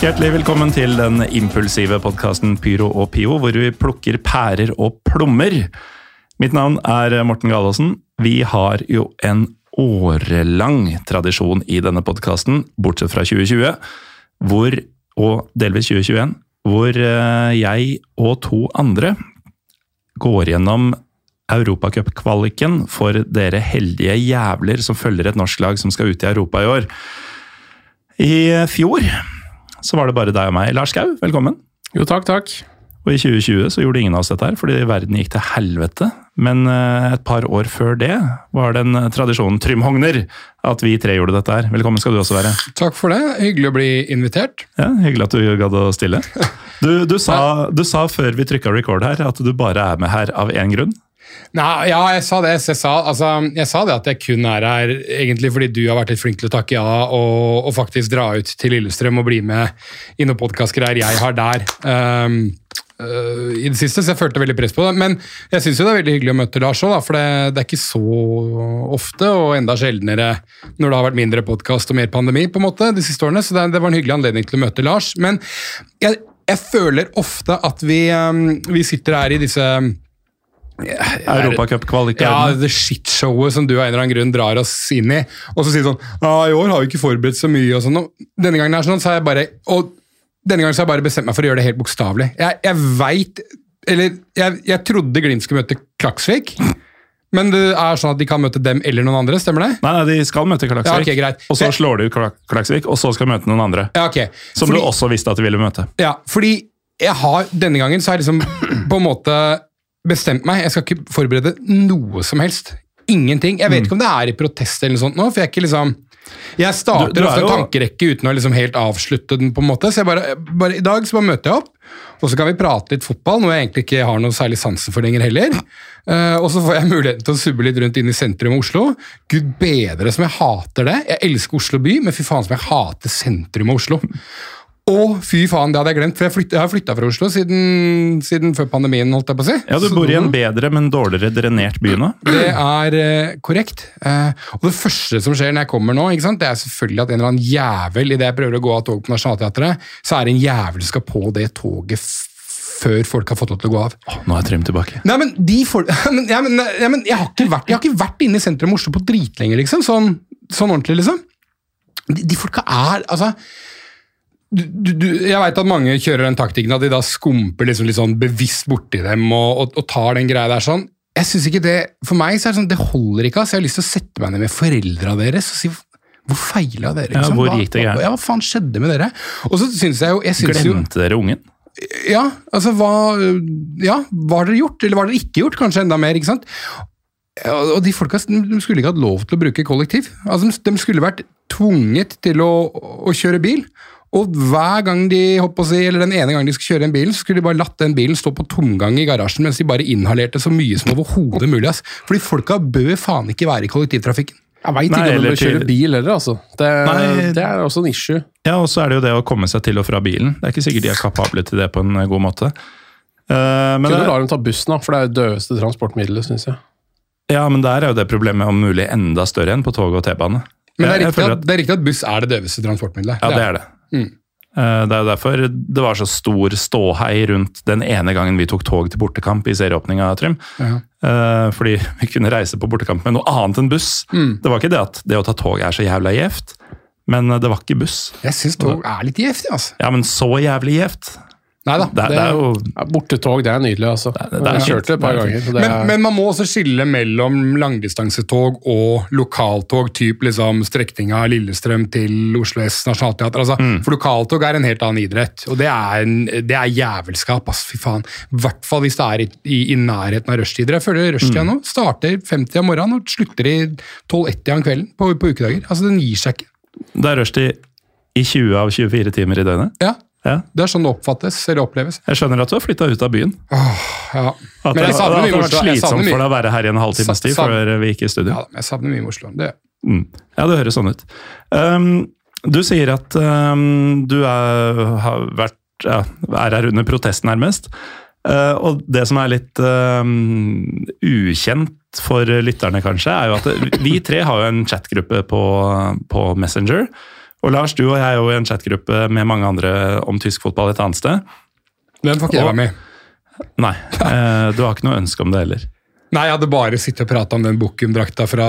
Hjertelig velkommen til den impulsive podkasten Pyro og Pio, hvor vi plukker pærer og plommer. Mitt navn er Morten Galaasen. Vi har jo en årelang tradisjon i denne podkasten, bortsett fra 2020, hvor, og delvis 2021, hvor eh, jeg og to andre går gjennom Europacup-kvaliken for dere heldige jævler som følger et norsk lag som skal ut i Europa i år. I fjor så var det bare deg og meg. Lars Gau, velkommen. Jo, takk, takk. Og i 2020 så gjorde ingen av oss dette her, fordi verden gikk til helvete. Men eh, et par år før det var den tradisjonen Trym Hogner at vi tre gjorde dette her. Velkommen skal du også være. Takk for det. Hyggelig å bli invitert. Ja, Hyggelig at du gadd å stille. Du, du, sa, du sa før vi trykka record her at du bare er med her av én grunn. Nei, ja, jeg sa det. Jeg sa, altså, jeg sa det at jeg kun er her egentlig fordi du har vært litt flink til å takke ja og, og faktisk dra ut til Lillestrøm og bli med i noen podkastgreier jeg har der. Um, uh, i det siste, så jeg følte veldig press på det. Men jeg syns det er veldig hyggelig å møte Lars òg, for det, det, er ikke så ofte, og enda sjeldnere når det har vært mindre podkast og mer pandemi på en måte de siste årene. Så det, det, var en hyggelig anledning til å møte Lars. Men jeg, jeg føler ofte at vi, um, vi sitter her i disse Europacupkvaliken. Ja, det shitshowet som du av en eller annen grunn drar oss inn i. Og så sier du sånn Ja, i år har vi ikke forberedt så mye, og sånn. Og denne gangen er sånn, så har jeg bare Og denne gangen så har jeg bare bestemt meg for å gjøre det helt bokstavelig. Jeg, jeg veit Eller jeg, jeg trodde Glimt skulle møte Klaksvik. Men det er sånn at de kan møte dem eller noen andre, stemmer det? Nei, nei de skal møte Klaksvik, Ja, okay, greit. og så slår de ut Klaksvik, og så skal de møte noen andre. Ja, okay. Som Fordi- du også visste at de ville møte. Ja, fordi jeg har, denne gangen så har jeg liksom på en måte bestemt meg. Jeg skal ikke forberede noe som helst. Ingenting. Jeg vet ikke om det er i protest eller noe sånt nå, for jeg er ikke liksom jeg starter Du- du er ofte en tankerekke uten å liksom helt avslutte den. på en måte, så jeg bare, bare I dag så bare møter jeg opp, og så kan vi prate litt fotball, noe jeg egentlig ikke har noe særlig sansen for lenger heller. Uh, og så får jeg muligheten til å subbe litt rundt inn i sentrum av Oslo. Gud bedre som jeg hater det. Jeg elsker Oslo by, men fy faen som jeg hater sentrum av Oslo. Å, fy faen, det hadde jeg glemt, for jeg, flytt, jeg har flytta fra Oslo siden, siden før pandemien. holdt jeg på å si. Ja, Du bor i en bedre, men dårligere drenert by nå. det er eh, korrekt. Eh, og det første som skjer når jeg kommer nå, ikke sant, det er selvfølgelig at en eller annen jævel idet jeg prøver å gå av tog på Nationaltheatret, så er det en jævel som skal på det toget før folk har fått lov til å gå av. Nå er Trym tilbake. Nei, men de folk, ja, men, ja, men jeg, har ikke vært, jeg har ikke vært inne i sentrum av Oslo på dritlenge, liksom. Sånn, sånn ordentlig, liksom. De, de folka er Altså du, du, jeg veit at mange kjører den taktikken at de da skumper liksom litt sånn bevisst borti dem og, og, og tar den greia der sånn. Jeg synes ikke det, For meg så er det sånn, det holder ikke. altså Jeg har lyst til å sette meg ned med foreldra deres og si hvor feila dere? Ja, liksom? hvor gikk det gærent? Ja, hva faen skjedde med dere? Og så synes jeg jo jeg synes jo, Glemte dere ungen? ja, altså hva Ja, hva har dere gjort? Eller hva har dere ikke gjort? Kanskje enda mer, ikke sant? Og de folka de skulle ikke hatt lov til å bruke kollektiv. Altså, De skulle vært tvunget til å, å kjøre bil. Og hver gang de holdt å si, eller den ene gangen de skulle kjøre en bil, så skulle de bare latt den bilen stå på tomgang i garasjen mens de bare inhalerte så mye som overhodet mulig. ass. Fordi folka bør faen ikke være i kollektivtrafikken. Jeg veit ikke om du de kjører bil heller, altså. Det, Nei. det er også en issue. Ja, og så er det jo det å komme seg til og fra bilen. Det er ikke sikkert de er kapable til det på en eh, god måte. Uh, men, Kunne det, la dem ta bussen, da, for det er det døveste transportmiddelet, syns jeg. ja, men der er jo det problemet om mulig enda større enn på tog og T-bane. Men det er, riktig føler at, det er riktig at buss er det døveste transportmiddelet. Ja, det er det. Mm. Eh, Det er jo derfor det var så stor ståhei rundt den ene gangen vi tok tog til bortekamp i serieåpninga, Trym. Ja. Eh, Fordi vi kunne reise på bortekamp med noe annet enn buss. Mm. Det var ikke det at det å ta tog er så jævla gjevt, men det var ikke buss. Jeg syns tog er litt gjevt, altså. Ja, men så jævlig gjevt. Nei da. Det, det, det er jo Ja, bortetog, det er nydelig, altså. det er jeg kjørte et par er ganger. Det Men, er, men man må også skille mellom langdistansetog og lokaltog, typ liksom strekninga Lillestrøm til Oslo S Nationaltheater. Altså, Mm. For lokaltog er en helt annen idrett, og det er, en, det er jævelskap. ass, fy faen. I hvert fall hvis det er i, i, i nærheten av rushtider. Jeg føler rushtida Mm. nå starter 50 om morgenen og slutter i 12-1 om kvelden på, på ukedager. Altså, Den gir seg ikke. Det er rushtid i 20 av 24 timer i døgnet. Ja, Ja. Det er sånn det oppfattes eller oppleves. Jeg skjønner at du har flytta ut av byen. Ja. At Men jeg det, har vært slitsomt for deg å være her i en halvtimes tid før vi gikk i studio. Ja, men jeg savner mye Oslo. Det, Mm. Ja, det høres sånn ut. Um, du sier at um, du er, har vært, ja, er her under protest, nærmest. Uh, og det som er litt uh, ukjent for lytterne, kanskje, er jo at vi tre har jo en chatgruppe på, på Messenger. Og Lars, du og jeg er jo i en chatgruppe med mange andre om tysk fotball et annet sted. den får ikke jeg være med i. Nei, uh, du har ikke noe ønske om det heller. Nei, jeg hadde bare sittet og prata om den Bukken-drakta fra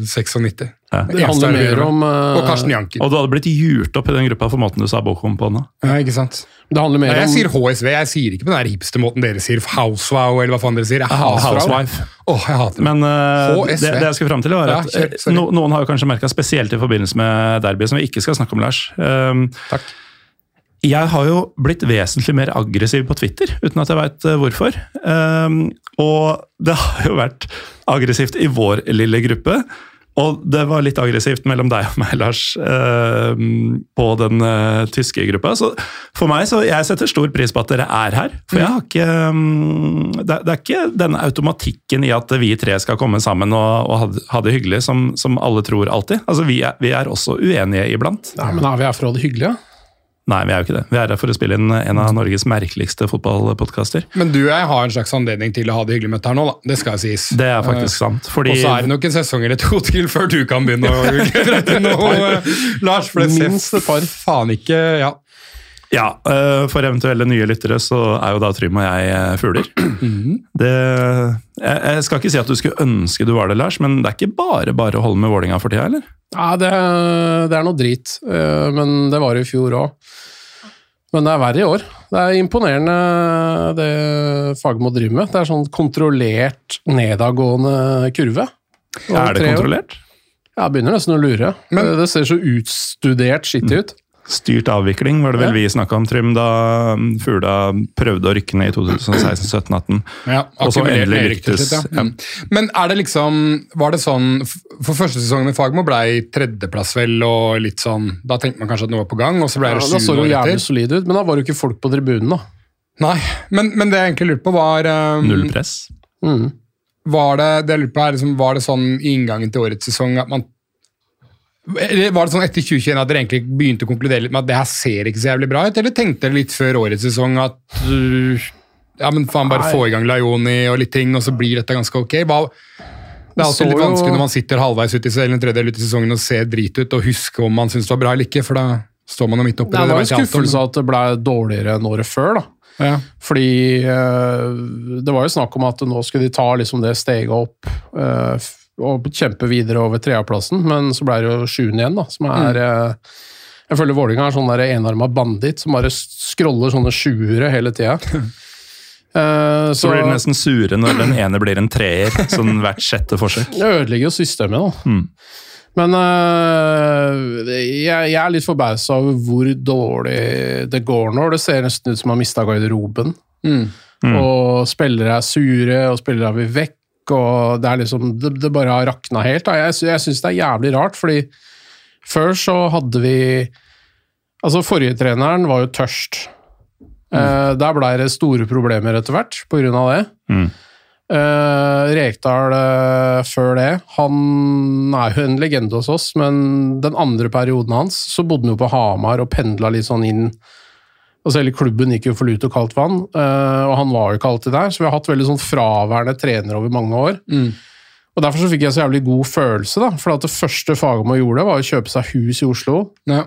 96. Ja. det handler mer om uh, Og Karsten Janken. Og du hadde blitt jurt opp i den gruppa for måten du sa Bokum på nå. Ja, ikke sant? Det handler Nei, mer jeg om sier HSV, jeg sier ikke på den hipste måten dere sier housewow, eller hva faen dere sier. Hater Housewife. Åh, jeg hater det. Men uh, det, HSV. det jeg skulle fram til, var Ja, at kjør, eh, no, noen har jo kanskje merka, spesielt i forbindelse med derby, som vi ikke skal snakke om, Lars. Um, Takk. Jeg har jo blitt vesentlig mer aggressiv på Twitter, uten at jeg veit hvorfor. Um, og det har jo vært aggressivt i vår lille gruppe. Og det var litt aggressivt mellom deg og meg, Lars, um, på den uh, tyske gruppa. Så for meg, så jeg setter stor pris på at dere er her. For jeg har ikke um, det, er- er ikke denne automatikken i at vi tre skal komme sammen og, og ha, det- hyggelig, som, som alle tror alltid. Altså, vi er, vi er også uenige iblant. Ja, men er vi her for å ha det hyggelig? ja? Nei, vi er jo ikke det. Vi er her for å spille inn en av Norges merkeligste fotballpodkaster. Men du og jeg har en slags anledning til å ha det hyggelig med dette her nå, da. Det skal sies. Det er faktisk sant. Fordi Og så er det nok en sesong eller to til før du kan begynne å eh, Lars. For det ser faen ikke Ja. Ja, øh, for eventuelle nye lyttere så er jo da Trym og jeg øh, fugler. Det, jeg, skal ikke si at du skulle ønske du var det, Lars, men det er ikke bare bare å holde med Vålinga for tida, eller? Ja, det, det er noe drit, eh, men det var i fjor òg. Men det er verre i år. Det er imponerende det Fagermo driver med. Det er sånn kontrollert nedadgående kurve. Er det år. kontrollert? Ja, jeg begynner nesten å lure. Men- det, det ser så utstudert skittig ut. Styrt avvikling var det vel Ja. vi snakka om, Trym, da mm, Fugla prøvde å rykke ned i 2016-17-18. Ja, Og så endelig lyktes. slutt, ja. Mm. Men er det liksom Var det sånn For første sesongen i Fagmo ble tredjeplass, vel, og litt sånn Da tenkte man kanskje at noe var på gang, og så ble Ja, etter. da sju så det år jo jævlig solid ut, men da var det jo ikke folk på tribunen, da. Nei, men, men det jeg egentlig lurte på, var um, Null press. Mm. Var det, det jeg lurte på er liksom, var det sånn i inngangen til årets sesong at man Var det sånn etter 2021 at dere egentlig begynte å konkludere litt med at det her ser ikke så jævlig bra ut, eller tenkte dere litt før årets sesong at uh, ja, men faen, bare Nei. få i gang Laioni og litt ting, og så blir dette ganske ok? Hva, det er alltid litt jo- vanskelig når man sitter halvveis ut i eller en tredjedel ut i sesongen og ser drit ut, og husker om man syns det var bra eller ikke, for da står man jo midt oppi Det Det var en skuffelse at det ble dårligere enn året før, da. Ja. Fordi øh, det var jo snakk om at nå skulle de ta liksom det steget opp f- og kjempe videre over tredjeplassen, men så ble det jo sjuende igjen, da, som er mm. Jeg føler Vålinga er sånn enarma banditt som bare scroller sånne sjuere hele tida. Uh, Så blir de nesten sure når den ene blir en treer, sånn hvert sjette forsøk. Det ødelegger jo systemet, da. Mm. Men uh, jeg, jeg er litt forbausa over hvor dårlig det går nå. Det ser nesten ut som man har mista garderoben. Mm. Og spillere er sure, og spillere vil vekk. Og det er liksom Det, det bare har rakna helt. Da. Jeg, jeg syns det er jævlig rart, fordi før så hadde vi Altså, forrige treneren var jo tørst. Eh, der blei det store problemer etter hvert på grunn av det. Mm. Eh, Rekdal eh, før det, han er jo en legende hos oss, men den andre perioden hans så bodde han jo på Hamar og pendla litt sånn inn. Altså Hele klubben gikk jo for lut og kaldt vann, eh, og han var jo ikke alltid der. Så vi har hatt veldig sånn fraværende trenere over mange år. Mm. Og Derfor så fikk jeg så jævlig god følelse, da. For det første Fagermo gjorde, var å kjøpe seg hus i Oslo Ja.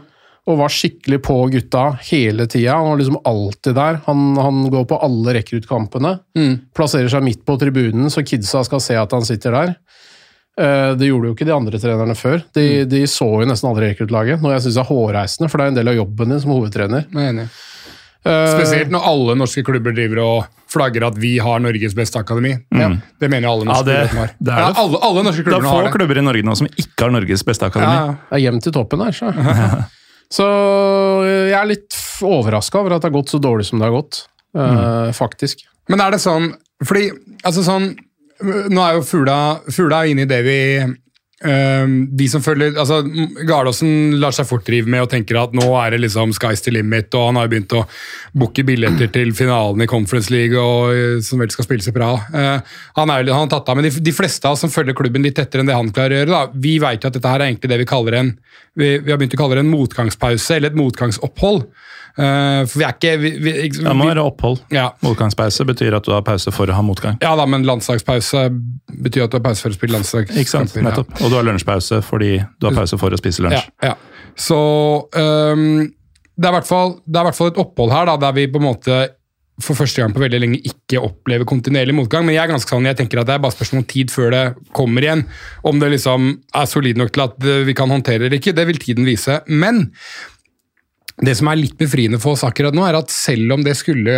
og var skikkelig på gutta hele tida. Han var liksom alltid der. Han, han går på alle rekruttkampene. Mm. Plasserer seg midt på tribunen, så kidsa skal se at han sitter der. Eh, Det gjorde jo ikke de andre trenerne før. De, Mm. de så jo nesten aldri rekruttlaget, noe jeg syns er hårreisende, for det er en del av jobben din som hovedtrener. Jeg er enig. Eh, Spesielt når alle norske klubber driver og flagger at vi har Norges beste akademi. Ja, det mener jo alle norske Mm. Ja, det- klubber har. det er Ja, alle, alle norske Det er få har det. klubber i Norge nå som ikke har Norges beste akademi. Det er jevnt til toppen her, så. så jeg er litt overraska over at det har gått så dårlig som det har gått, eh, faktisk. Men er det sånn Fordi altså sånn Nå er jo Fugla, inne i det vi De som følger altså Gardaasen lar seg fort drive med og tenker at nå er det liksom sky's the limit, og han har begynt å booke billetter til finalen i Conference League, og, øh, som vel skal spilles i Praha. Eh, han, er, han har tatt av, men de, de fleste av oss som følger klubben litt tettere enn det han klarer å gjøre, da, vi vet jo at dette her er egentlig det vi kaller en vi, vi har begynt å kalle det en motgangspause, eller et motgangsopphold. Eh, for vi er ikke vi, vi, ikke- Det må være opphold. Ja. Motgangspause betyr at du har pause for å ha motgang. Ja da, men landslagspause betyr at du har pause for å spille landslagskamper. Ikke sant? Nettopp. Og du har lunsjpause fordi du har pause for å spise lunsj. ja. Så um, det, er i hvert fall, det er i hvert fall et opphold her da, der vi på en måte for første gang på veldig lenge ikke opplever kontinuerlig motgang. Men jeg er ganske sånn, jeg tenker at det er bare spørsmål om tid før det kommer igjen. Om det liksom er solid nok til at vi kan håndtere det eller ikke, det vil tiden vise. Men det som er litt befriende for oss akkurat nå, er at selv om det skulle,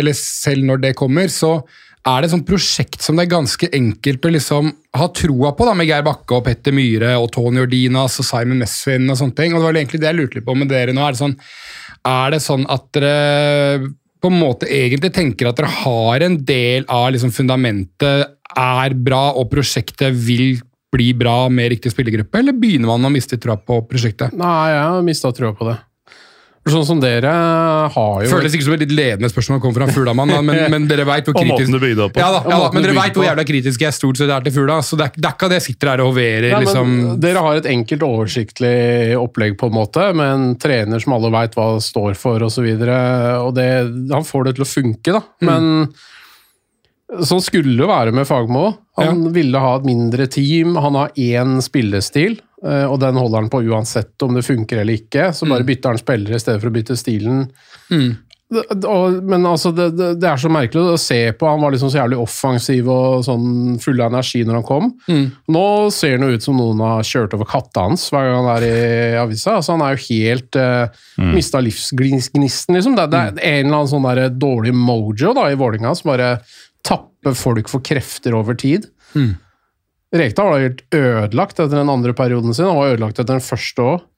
eller selv når det kommer, så er det et sånt prosjekt som det er ganske enkelt å liksom ha troa på, da, med Geir Bakke og Petter Myhre og Tony Ordinas og Simon Messvin og sånne ting. Og det var egentlig det jeg lurte litt på med dere nå. Er det sånn, er det sånn at dere på en måte egentlig tenker at dere har en del av liksom fundamentet er bra, og prosjektet vil bli bra med riktig spillergruppe, eller begynner man å miste troa på prosjektet? Nei, jeg har mista troa på det. Sånn som dere har jo Føles ikke som et litt ledende spørsmål kom fra Fuglamann, da, men, men dere vet hvor Og kritisk måten du bygde på. Ja da, ja da men dere vet hvor jævla kritisk jeg stort sett er til Fugla, så det er, det er ikke at jeg sitter her og hoverer, Nei, liksom. Dere har et enkelt, oversiktlig opplegg, på en måte, med en trener som alle veit hva står for, osv. Og det, han får det til å funke, da. Mm. Men sånn skulle det være med Fagmo. Han ville ha et mindre team. Han har én spillestil, og den holder han på uansett om det funker eller ikke. Så Mm. bare bytter han spillere i stedet for å bytte stilen. Mm. Men altså, det, det, det er så merkelig å se på. Han var liksom så jævlig offensiv og sånn full av energi når han kom. Nå ser han jo ut som noen har kjørt over katta hans hver gang han er i avisa. Altså, han er jo helt uh, mista livsgnisten, liksom. Det, det er en eller annen sånn der dårlig mojo da, i Vålinga som bare tapper folk for krefter over tid. Rekdal var helt ødelagt etter den andre perioden sin. Han var ødelagt etter den første òg.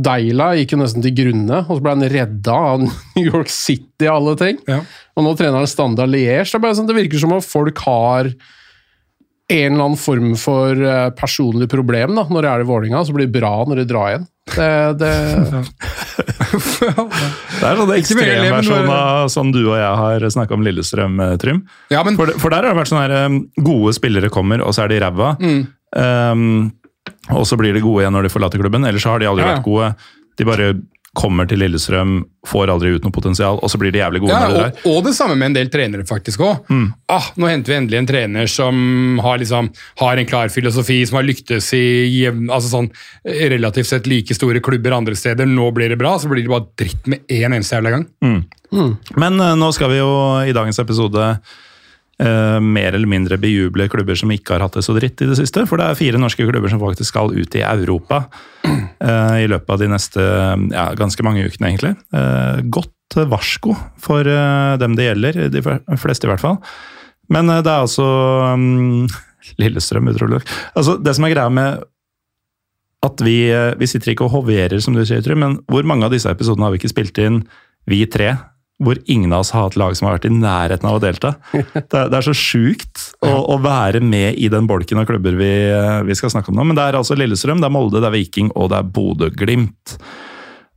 Deila gikk jo nesten til grunne, og så ble han redda av New York City og alle ting. Ja. Og nå trener han Standard Liège. Det, sånn, det virker som om folk har en eller annen form for eh, personlig problem da, når det er i Vålinga, så blir det bra når de drar igjen. Det, det, Det er sånn ekstremversjon av sånn du og jeg har snakka om Lillestrøm, eh, Trym. Ja, men For, for der har det vært sånn her Gode spillere kommer, og så er de ræva. Mm. Um, og så blir de gode igjen når de forlater klubben. Ellers så har de aldri Ja, ja. vært gode. De bare kommer til Lillestrøm, får aldri ut noe potensial, og så blir de jævlig gode ja, det der. og, og det samme med en del trenere, faktisk òg. Mm. Ah, nå henter vi endelig en trener som har, liksom, har en klar filosofi, som har lyktes i altså sånn, relativt sett like store klubber andre steder. Nå blir det bra, så blir det bare dritt med én eneste jævla gang. Men eh, nå skal vi jo i dagens episode eh, mer eller mindre bejuble klubber som ikke har hatt det så dritt i det siste. For det er fire norske klubber som faktisk skal ut i Europa eh, i løpet av de neste ja, ganske mange ukene, egentlig. Eh, godt varsko for eh, dem det gjelder, de fleste i hvert fall. Men eh, det er altså um, Lillestrøm, utrolig nok. Altså, det som er greia med at vi, vi sitter ikke og hoverer, som du sier, Trym, men hvor mange av disse episodene har vi ikke spilt inn, vi tre, hvor ingen av oss har hatt lag som har vært i nærheten av å delta? Det er, det er så sjukt å, å være med i den bolken av klubber vi, eh, vi skal snakke om nå. Men det er altså Lillestrøm, det er Molde, det er Viking og det er Bodø-Glimt.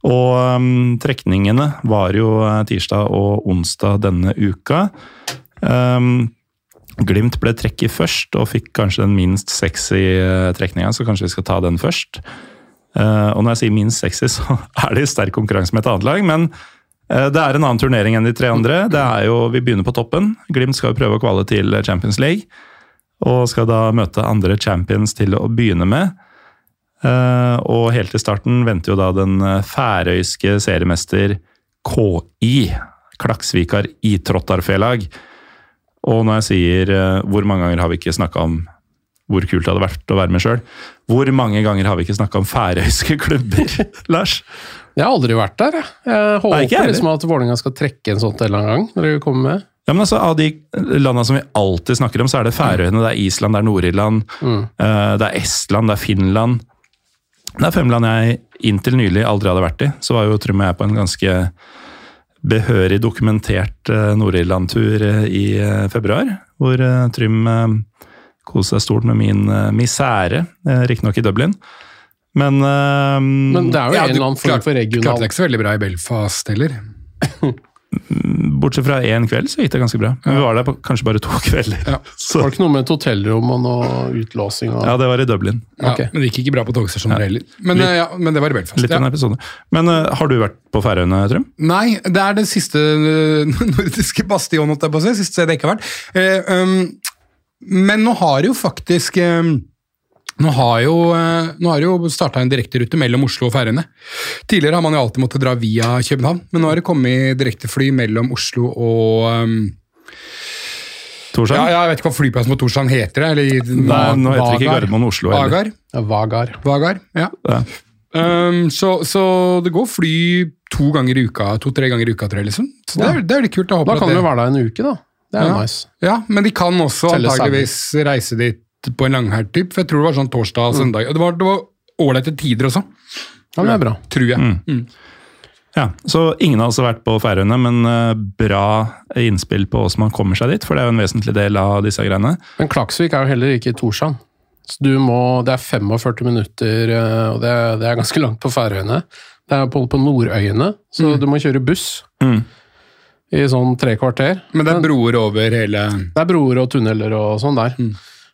Og um, trekningene var jo eh, tirsdag og onsdag denne uka. Um, Glimt ble trekket først og fikk kanskje den minst sexy eh, trekninga, så kanskje vi skal ta den først. Uh, og når jeg sier minst sexy, så er det i sterk konkurranse med et annet lag, men det er en annen turnering enn de tre andre. Det er jo, Vi begynner på toppen. Glimt skal jo prøve å kvale til Champions League. Og skal da møte andre champions til å begynne med. Eh, og helt til starten venter jo da den eh, færøyske seriemester KI, Klaksvikar Idrottarfelag. Og når jeg sier eh, hvor mange ganger har vi ikke snakka om hvor kult det hadde vært å være med sjøl, hvor mange ganger har vi ikke snakka om færøyske klubber, Lars? Jeg har aldri vært der, jeg. Jeg håper Nei, liksom at Vålerenga skal trekke en sånn en eller annen gang. når de kommer med. Ja, men altså, Av de landene som vi alltid snakker om, så er det Færøyene, det er Island, det er Nord-Irland, mm. det er Estland, det er Finland. Det er fem land jeg inntil nylig aldri hadde vært i. Så var jo Trym og jeg på en ganske behørig dokumentert eh, Nord-Irland-tur eh, i eh, februar. Hvor eh, Trym eh, koste seg stort med min eh, misere, eh, riktignok i Dublin. Men, uh, Men det er jo Ja, en eller annen form for Klarte det ikke så veldig bra i Belfast heller. bortsett fra én kveld så gikk det ganske bra. Men vi var der på kanskje bare to kvelder. Ja. Så, Var det ikke noe med et hotellrom og noe utlåsing? Og... ja, det var i Dublin. Ja, okay. Men det gikk ikke bra på togstasjoner heller. Men, Litt- eh, ja, men det var i Belfast. Litt ja. en episode. Men uh, har du vært på Færøyene, Trym? Nei, det er det siste nordiske bastion, holdt jeg på å si. Siste stedet jeg ikke har vært. Uh, um, men nå har jo faktisk um, nå har jo, eh, nå har jo starta en direkterute mellom Oslo og Færøyene. Tidligere har man jo alltid måttet dra via København, men nå har det kommet direktefly mellom Oslo og um, Torshavn? ja, Jeg vet ikke hva flyplassen på Torshavn heter. Eller, Nei, nå heter det ikke Gardermoen Oslo heller. Vagar? Ja, Vagar. Vagar, ja. Ja. Um, så, så det går fly to-tre ganger i uka, to-tre ganger i uka, tror jeg. liksom. Så det, er, det er litt kult. Jeg håper Da kan at du det, være der en uke, da. Det er Ja. nice. Ja, men de kan også Telle antageligvis reise dit på en langhelg, typ, for jeg tror det var sånn torsdag og søndag. Og det var, det var ålreite tider også, Ja, det er bra. tror jeg. Mm. Ja, så ingen av oss har vært på Færøyene, men eh, bra innspill på hvordan man kommer seg dit, for det er jo en vesentlig del av disse greiene. Men Klaksvik er jo heller ikke i Torshavn. Så du må, det er 45 minutter, eh, og det er, det er ganske langt på Færøyene. Det er på, på Nordøyene, så du må kjøre buss Mm. i sånn tre kvarter. Men det er broer over hele Det er broer og tunneler og sånn der. Eh,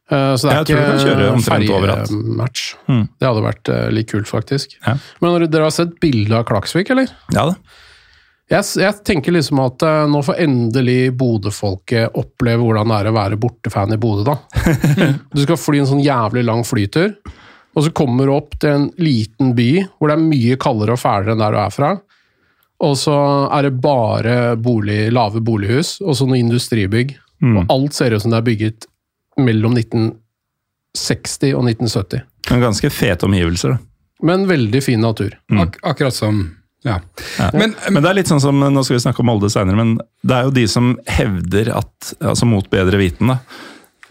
Så det er ikke ferjematch. Mm. Det hadde vært eh, litt kult, faktisk. Ja. Men dere har sett bilde av Klaksvik, eller? Ja da. Jeg, jeg tenker liksom at eh, nå får endelig Bodø-folket oppleve hvordan det er å være bortefan i Bodø, da. du skal fly en sånn jævlig lang flytur, og så kommer du opp til en liten by hvor det er mye kaldere og fælere enn der du er fra. Og så er det bare bolig, lave bolighus og så noen industribygg. Og alt ser ut som det er bygget mellom 1960 og 1970. En ganske fete omgivelser, da. Men veldig fin natur. ak Akkurat som Ja. Ja. Men, Men det er litt sånn som, nå skal vi snakke om Molde senere, men det er jo de som hevder at, altså mot bedre viten, da,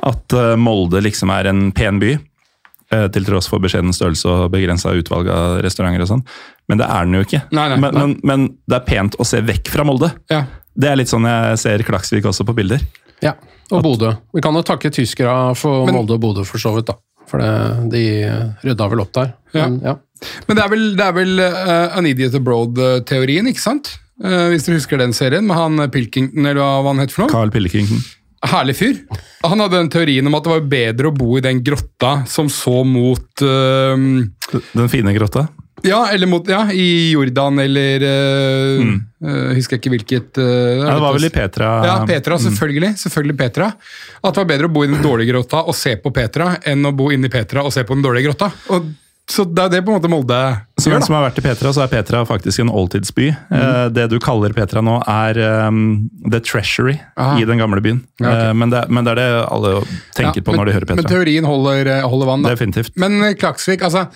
at eh, Molde liksom er en pen by, eh, til tross for beskjeden størrelse og begrensa utvalg av restauranter og sånn. Men det er den jo ikke. Nei, nei, men, nei. Men, men det er pent å se vekk fra Molde. ja. Det er litt sånn jeg ser Klaksvik også på bilder. Ja, og Bodø. Vi kan jo takke tyskere for Men- Molde og Bodø, for så vidt. da. For det, de rydda vel opp der. Ja. Men, ja. Men det er vel, det er vel uh, An Idiot Abroad-teorien, ikke sant? Uh, hvis dere husker den serien med han eh, Pilkington, eller hva han het for noe? Carl Pilkington. Herlig fyr. Han hadde den teorien om at det var bedre å bo i den grotta som så mot uh, Den fine grotta. Ja, eller mot, ja, i Jordan eller uh, Husker jeg ikke hvilket Uh, Ja, det var vel i Petra. Ja, Petra, selvfølgelig. Selvfølgelig Petra. At det var bedre å bo i den dårlige grotta og se på Petra, enn å bo inni Petra og se på den dårlige grotta. Og, så det er det på en måte Molde Som gjør, da. som har vært i Petra, så er Petra faktisk en oldtidsby. Eh, Det du kaller Petra nå, er um, The Treasury Aha. i den gamle byen. Ja, okay. Men, det, men det er det alle tenker Ja, på men- når de hører Petra. Men teorien holder, holder vann, da. Definitivt. Men Klaksvik, altså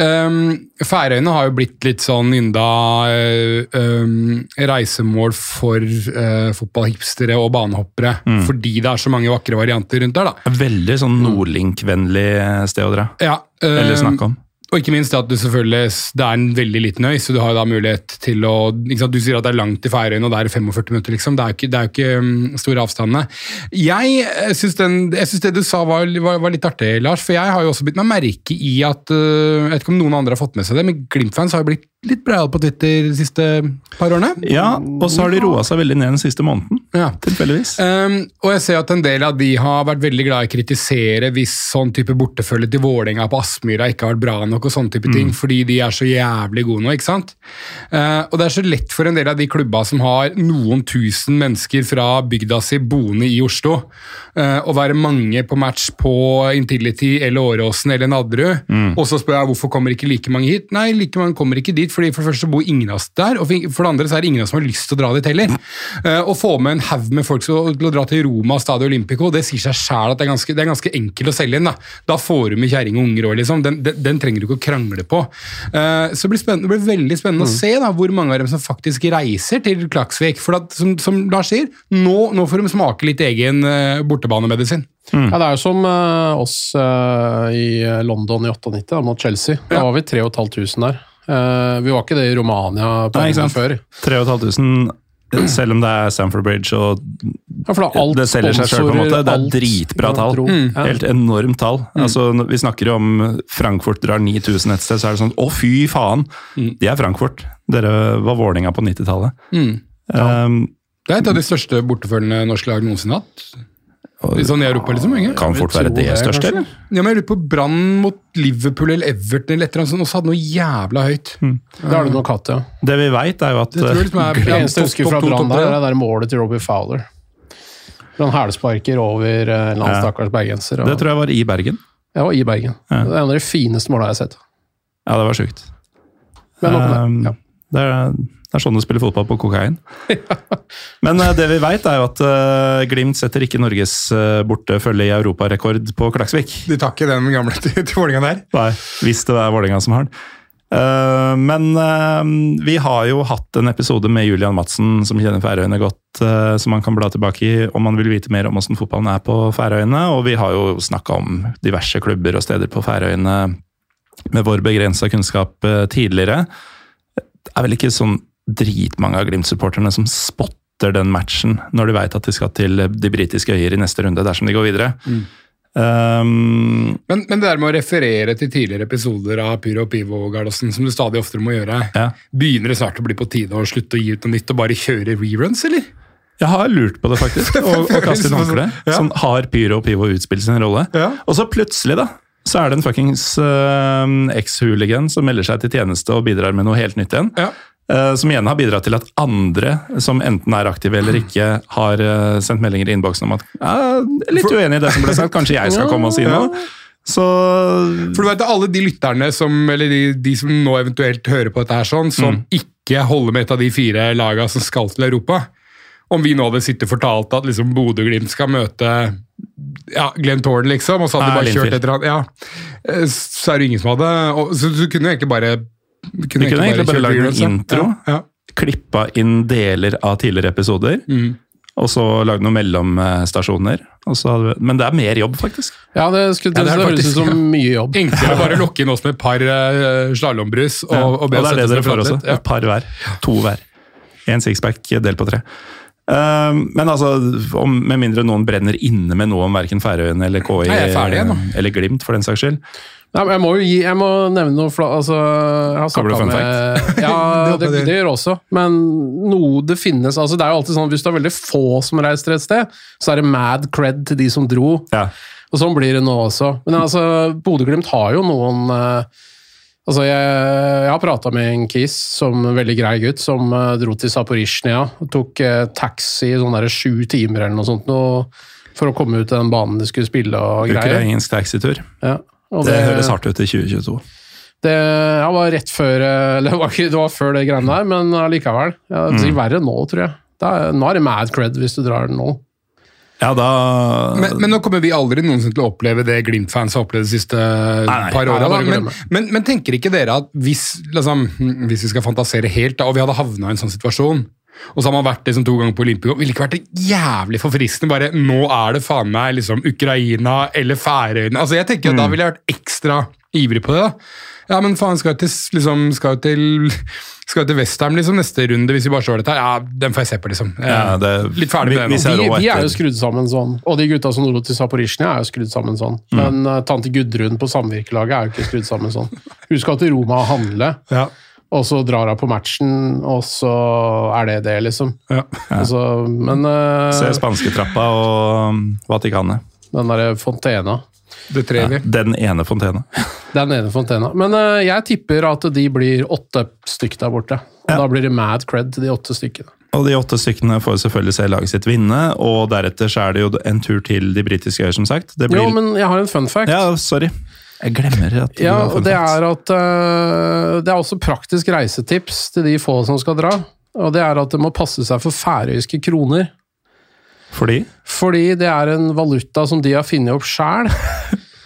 ehm, Færøyene har jo blitt litt sånn ynda ehm, reisemål for uh, fotballhipstere og banehoppere. Mm. Fordi det er så mange vakre varianter rundt der, da. Veldig sånn Nordlink-vennlig sted å dra. Ja, Eller ehm, snakke om. Og ikke minst at du selvfølgelig, det er en veldig liten øy, så du har jo da mulighet til å sant, Du sier at det er langt til Færøyene, og det er 45 minutter, liksom. Det er jo ikke, det er jo ikke um, store avstandene. Jeg eh, syns den- jeg syns det du sa var, var, var litt artig, Lars. For jeg har jo også bitt meg merke i at uh, Jeg vet ikke om noen andre har fått med seg det, men Glimt-fans har jo blitt litt breiale på Twitter de siste par årene. Ja, og så har de roa seg veldig ned den siste måneden. Ja. Tilfeldigvis. Um, og jeg ser at en del av de har vært veldig glad i å kritisere hvis sånn type bortefølge til Vålerenga på Aspmyra ikke har vært bra nok, og sånne type ting, fordi de er så jævlig gode nå. ikke sant? Uh, og det er så lett for en del av de klubba som har noen tusen mennesker fra bygda si boende i Oslo, uh, å være mange på match på Intility eller Åråsen eller Nadderud, og så spør jeg hvorfor kommer ikke like mange hit. Nei, like mange kommer ikke dit fordi For det første bor ingen av oss der, og for det andre så er det ingen av oss som har lyst til å dra dit heller. Eh, Å få med en haug med folk til å dra til Roma Stadio Olympico, det sier seg sjæl at det er, ganske, det er ganske enkelt å selge inn. Da Da får du med kjerring og unger òg, liksom. Den, den, den trenger du ikke å krangle på. Eh, Så det blir, det blir veldig spennende å se da hvor mange av dem som faktisk reiser til Klaksvik. For at, som, som Lars sier, nå, nå får de smake litt egen eh, bortebanemedisin. Ja, det er jo som uh, oss uh, i London i 98 da, mot Chelsea. Da Ja. var vi 3500 der. Uh, vi var ikke det i Romania på Nei, før. 3500, selv om det er Stamford Bridge og Ja, det selger seg selv på en måte. Det er alt- dritbra tall. Mm. Ja. Helt enormt tall. Altså, når vi snakker jo om Frankfurt drar 9000 et sted, så er det sånn Å, fy faen! De er Frankfurt. Dere var Vålinga på 90-tallet. Um, Det er et av de største bortefølgende norske lag noensinne hatt. Sånn i Europa, liksom. Ikke? kan fort være det det, største, eller? Ja, men jeg lurer på Brann mot Liverpool eller Everton eller et eller annet sånt, også hadde noe jævla høyt. Det har du nok hatt, ja. Det vi veit, er jo at Det jeg liksom er Det eneste jeg husker fra Brann der, er det der målet til Robbie Fowler. Han hælsparker over eh, en eller annen stakkars bergenser. og- Det tror jeg var i Bergen. Ja, i Bergen. Ja. Det er en av de fineste måla jeg har sett. Ja, det var sjukt. Men nok om Um. Ja. Det, er, det er sånn du spiller fotball på kokain. Men eh, det vi veit, er jo at eh, Glimt setter ikke Norges uh, bortefølge i europarekord på Klaksvik. De tar ikke den gamle til, til Vålerenga der. Nei, hvis det er Vålerenga som har den. Eh, men eh, vi har jo hatt en episode med Julian Madsen, som kjenner Færøyene godt, eh, som man kan bla tilbake i om man vil vite mer om hvordan fotballen er på Færøyene. Og vi har jo snakka om diverse klubber og steder på Færøyene med vår begrensa kunnskap eh, tidligere. Det er vel ikke sånn dritmange av Glimt-supporterne som spotter den matchen når de veit at de skal til de britiske øyer i neste runde, dersom de går videre. Um, Men, men det der med å referere til tidligere episoder av Pyro og Pivo, Gardosen, som du stadig oftere må gjøre, Ja. begynner det snart å bli på tide å slutte å gi ut noe nytt og bare kjøre reruns, eller? Jeg har lurt på det, faktisk. Og, og kaste inn håndkleet. Ja. Sånn, har Pyro og Pivo utspilt sin rolle? Ja. Og så plutselig, da, så er det en fuckings uh, eks-hooligan som melder seg til tjeneste og bidrar med noe helt nytt igjen. Ja. Uh, som igjen har bidratt til at andre som enten er aktive eller ikke, har uh, sendt meldinger i innboksen om at uh, litt uenig i det som ble sagt, kanskje jeg skal komme og si noe. Så For du vet, Alle de lytterne som, eller de, de som nå eventuelt hører på dette, her sånn, som ikke holder med et av de fire lagene som skal til Europa Om vi nå hadde sittet og fortalt at liksom Bodø-Glimt skal møte ja, Glenn Thorne, liksom, og så hadde de bare kjørt etter et eller annet ja, eh, Så er det ingen som hadde og, Så du kunne jo egentlig bare du Vi kunne egentlig bare bare lagd en intro, ja. Ja, klippa inn deler av tidligere episoder. Mm. Og så lagd noen mellomstasjoner. Og så hadde men det er mer jobb, faktisk. Ja, det, skulle, Ja, det det høres ut som mye jobb. ja. Enklere bare lukke inn oss med et par uh, slalåmbrus og, Ja, og be det oss er det dere får også. Ja. Et par hver. To hver. En sixpack delt på tre. Um, men altså, om, med mindre noen brenner inne med noe om verken Færøyene eller KI er ferdig, eller Glimt, for den saks skyld. Nei, men jeg må jo gi, jeg må nevne noe fla, altså, Jeg har snakka fun med Ja, Det det, det gjør også. Men noe det finnes altså Det er jo alltid sånn hvis det er veldig få som reiser et sted, så er det mad cred til de som dro. Ja. Og sånn blir det nå også. Men altså, Bodø-Glimt har jo noen eh, Altså, jeg, jeg har prata med en kis, som en veldig grei gutt, som eh, dro til Zaporizjzja. Tok eh, taxi i sånn der sju timer eller noe sånt noe, for å komme ut til den banen de skulle spille og greier. Ukrainsk taxitur. Ja, og Det høres hardt ut i 2022. Det ja, var rett før eh, Eller det var, ikke, det var før det greiene der, men allikevel. Ja, det Mm. blir verre nå, tror jeg. Det er, nå er det mad cred hvis du drar nå. Ja, da Men, men nå kommer vi aldri noensinne til å oppleve det Glimt-fans har opplevd de siste nei. par Nei, åra. Men, men, men tenker ikke dere at hvis, liksom, hvis vi skal fantasere helt, da, og vi hadde havna i en sånn situasjon og så har man vært liksom to ganger på Olympico. Ville ikke vært det jævlig forfriskende? Bare nå er det faen meg liksom Ukraina eller Færøyene. Altså jeg tenker at Da ville jeg vært ekstra ivrig på det. da. Ja, men faen, skal jo til, liksom, skal jeg til, skal til Westham liksom, neste runde hvis vi bare slår dette her? Ja, den får jeg se på, liksom. ja, det, Litt ferdig med det nå. de, Vi, er jo skrudd sammen sånn. Og de gutta som dro til Zaporizjzja, er jo skrudd sammen sånn. Mm. Men uh, tante Gudrun på samvirkelaget er jo ikke skrudd sammen sånn. Hun skal til Roma og handle, Ja. Og så drar hun på matchen, og så er det det, liksom. Ja. Altså, men uh, Se spansketrappa og um, Vatikanet. den derre fontena Det trer vi. Den ene fontena. Den ene fontena. Men uh, jeg tipper at de blir åtte stykk der borte. Og Ja. Da blir det mad cred til de åtte stykkene. Og de åtte stykkene får selvfølgelig se laget sitt vinne, og deretter så er det jo en tur til de britiske øyer, som sagt. Blir... Jo, men jeg har en fun fact. Ja, sorry. Jeg glemmer at Ja, har og det er at eh, Det er også praktisk reisetips til de få som skal dra. Og det er at det må passe seg for færøyske kroner. Fordi Fordi det er en valuta som de har funnet opp sjæl.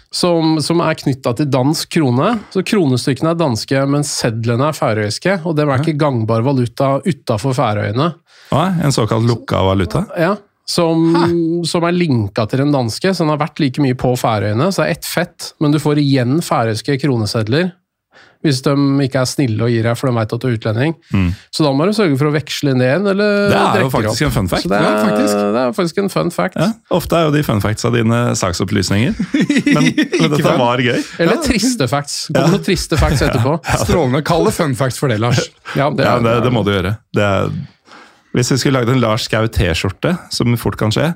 Som, som er knytta til dansk krone. Så Kronestykkene er danske, men sedlene er færøyske. Og det er ikke gangbar valuta utafor Færøyene. Å, en såkalt lukka valuta. Ja, som, som er linka til den danske, så den har vært like mye på Færøyene. Så det er ett fett, men du får igjen færøyske kronesedler. Hvis de ikke er snille og gir deg, for de vet at du er utlending. Så da må du sørge for å veksle inn igjen, eller Mm. Det er jo faktisk opp. en fun fact. Det, er, Ja, faktisk. det er faktisk en fun fact. Ja, ofte er jo de fun factsa dine saksopplysninger, men, men dette var gøy. Eller triste facts. Kommer noen triste facts etterpå. Strålende. Kall det fun facts for det, Lars. Ja, det, Ja, er, det, det må du gjøre. Det er, hvis vi skulle lagd en Lars Skau T-skjorte, som fort kan skje,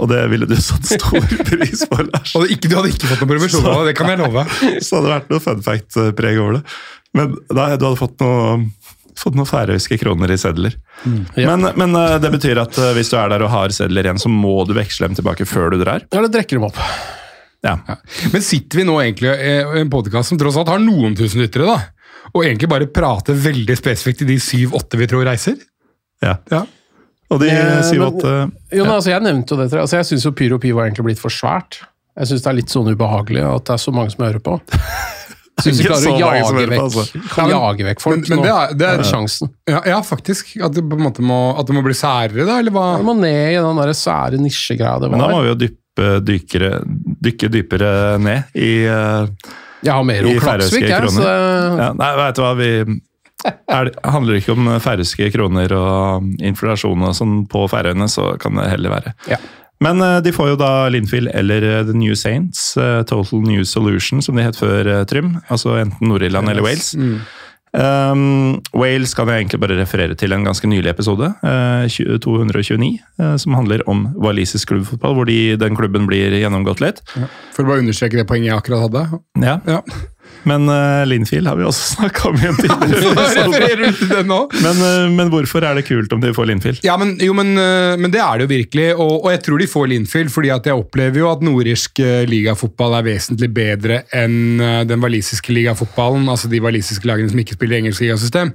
og det ville du satt stor pris på, Lars, Og ikke, du hadde ikke fått noen provisjon av det, kan jeg love. så hadde det vært noe fun fact-preg over det. Men da, du hadde fått noe fått noen færøyske kroner i sedler. Ja. Men, men eh, det betyr at eh, hvis du er der og har sedler igjen, så må du veksle dem tilbake før du drar? Ja, da drikker dem opp. Ja. Men sitter vi nå egentlig i en podkast som tross alt har noen tusen lyttere, da? Og egentlig bare prater veldig spesifikt til de syv-åtte vi tror reiser? Ja. Ja. Og de Eh, men- at uh, Jo, ja. altså, jeg nevnte jo det til deg. Altså, jeg syns Pyro Pivo er egentlig blitt for svært. Jeg syns det er litt sånn ubehagelig at det er så mange som hører på. Syns Ikke klarer å jage hører på, altså. kan Ja, men- jage vekk folk men- men nå. det er- det er- er sjansen. Ja, ja, faktisk. At det på en måte må, at det må bli særere, da? Eller hva? Det må ned i den der sære nisjegreia det var. Men da må vi jo dyppe, dykere, dykke dypere ned i uh, Jeg har mer i om Klaksvik, jeg. Så ja, Nei, vet du hva, vi er det, Handler det ikke om færøyske kroner og inflasjon og sånn på Færøyene, så kan det heller være. Ja. Men eh, de får jo da Linfield eller eh, The New Saints, eh, Total New Solution, som de het før eh, Trym. Altså enten Nord-Irland eller Wales. Mm. Um, Wales kan jeg egentlig bare referere til en ganske nylig episode, uh, 229, uh, som handler om walisisk klubbfotball, hvor de, den klubben blir gjennomgått litt. For å bare understreke det poenget jeg akkurat hadde. Ja. Ja. Men uh, Linfield har vi også snakka om i en tidligere? Men, uh, men hvorfor er det kult om de får Linfield? Ja, men, jo, men, uh, men det er det jo virkelig, og, og jeg tror de får Linfield, fordi at jeg opplever jo at nordirsk øh, ligafotball er vesentlig bedre enn den walisiske ligafotballen, altså de walisiske lagene som ikke spiller engelsk ligasystem.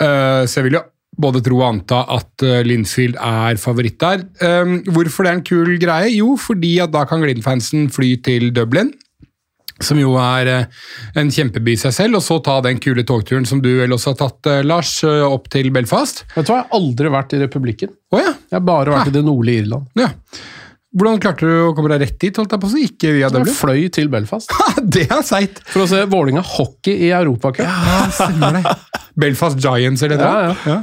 Så jeg vil jo både tro og anta at Linfield er favoritt der. Um, hvorfor det er en kul greie? Jo, fordi at da kan Glint-fansen fly til Dublin, som jo er eh, en kjempeby i seg selv, og så ta den kule togturen som du vel også har tatt, eh, Lars, eh, opp til Belfast. Vet du hva, jeg har aldri vært i republikken. Oh, ja. Jeg har bare vært i det nordlige Irland. Ja. Hvordan klarte du å komme deg rett dit? holdt jeg på å si? Ikke via Jeg Dublin? fløy til Belfast det er seigt! for å se Vålinga hockey i Europacup. Ja, stemmer det. Belfast Giants, eller det? Ja, ja.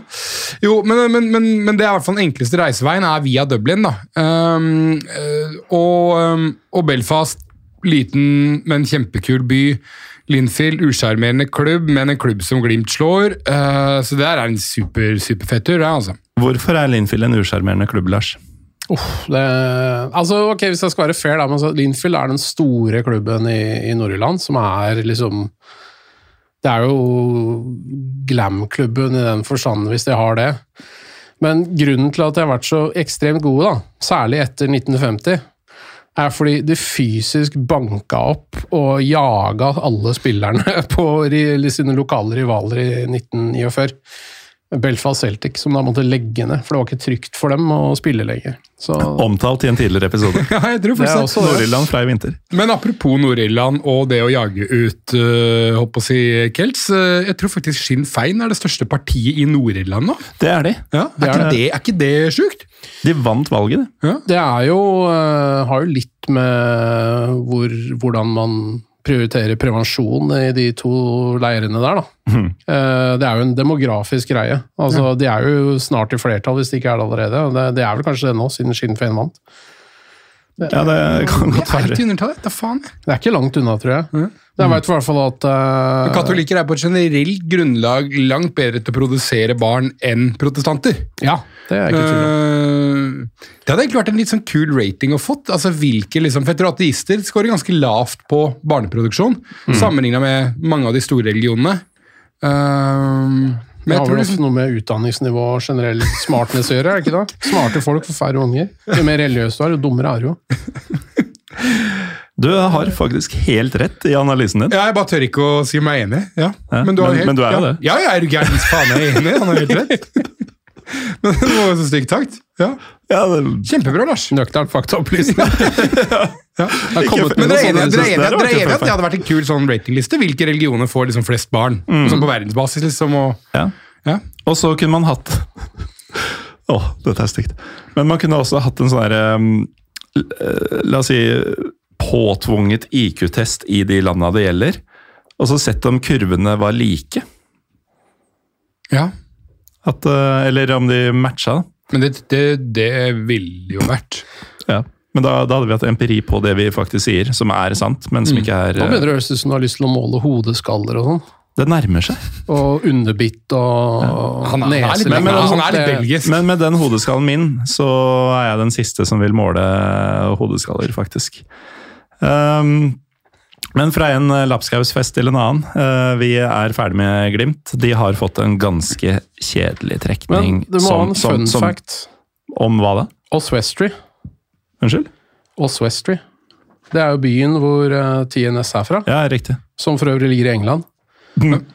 Jo, men, men, men, men det er i hvert fall den enkleste reiseveien er via Dublin. da. Um, og, um, og Belfast, liten, men kjempekul by. Linfield, usjarmerende klubb, men en klubb som Glimt slår. Uh, så det her er en super, superfett tur, Ja, altså. Hvorfor er Linfield en usjarmerende klubb, Lars? Det, altså, ok, Hvis jeg skal være fair, da, men så Linfield er den store klubben i, i Nord-Irland, som er liksom Det er jo glam-klubben i den forstand, hvis de har det. Men grunnen til at de har vært så ekstremt gode, da, særlig etter 1950, er fordi de fysisk banka opp og jaga alle spillerne på sine lokale rivaler i 1949. Belfast Celtic, som da måtte legge ned, for det var ikke trygt for dem å spille lenger. Så Omtalt i en tidligere episode. Ja, jeg tror det er også det. Nord-Irland fra i vinter. Men apropos Nord-Irland og det å jage ut uh, håper på å si Kelts, uh, jeg tror faktisk Sinn Fein er det største partiet i Nord-Irland nå. Det er de. Ja, er, Det er ikke det. det, er ikke det sjukt? De vant valget, de. Det er jo, uh, har jo litt med hvor, hvordan man prioriterer prevensjon i de to leirene der, da. Mm. Det er jo en demografisk greie. Altså, De er jo snart i flertall, hvis de ikke er det allerede. Det, det er vel kanskje det nå, siden Sinn Féin vant. Ja, det kan godt være. Det er ikke langt unna, tror jeg. Jeg vet i hvert fall at uh, Katolikker er på et generelt grunnlag langt bedre til å produsere barn enn protestanter. Ja, det er ikke uh. Det hadde egentlig vært en litt sånn kul rating å fått. Altså, hvilke, liksom, for jeg tror ateister scorer ganske lavt på barneproduksjon, Mm. sammenligna med mange av de store religionene. Eh, men Det har vel også liksom, noe med utdanningsnivå og generell smartness å gjøre, er det ikke det? Smarte folk får færre unger. Jo mer religiøs du er, jo dummere er du jo. Du har faktisk helt rett i analysen din. Ja, jeg bare tør ikke å si meg enig. Ja. Ja, men, du har men- helt, men du er jo ja. det. Ja, jeg er jo gæren. Faen, jeg er enig. Han har helt rett. men det var jo så stygt takt. Ja. Ja, det, Kjempebra, Lars. Nøktern faktaopplysning. Ja. Men dere er enige enige at det hadde vært en kul sånn ratingliste? Hvilke religioner får liksom flest barn? Sånn på verdensbasis, liksom. Og, ja. ja. Og så kunne man hatt Åh, dette er stygt. Men man kunne også hatt en sånn derre um, La oss si påtvunget IQ-test i de landa det gjelder. Og så sett om kurvene var like. ja. At, eh, eller om de matcha. da. Men det, det, det ville jo vært Ja. Men da, da hadde vi hatt empiri på det vi faktisk sier, som er sant, men som ikke er Nå eh, begynner det å høres ut som du har lyst til å måle hodeskaller og sånn. Det nærmer seg. Og underbitt og Han er, han er litt, men, men, han er litt belgisk. Men med den hodeskallen min, så er jeg den siste som vil måle hodeskaller, faktisk. Um, men fra en eh, lapskausfest til en annen. eh, vi er ferdig med Glimt. De har fått en ganske kjedelig trekning. Men du må ha en som- fun som- fact. Om hva da? Oswestry. Unnskyld? Oswestry. Det er jo byen hvor eh, TNS er fra, Ja, riktig. som for øvrig ligger i England.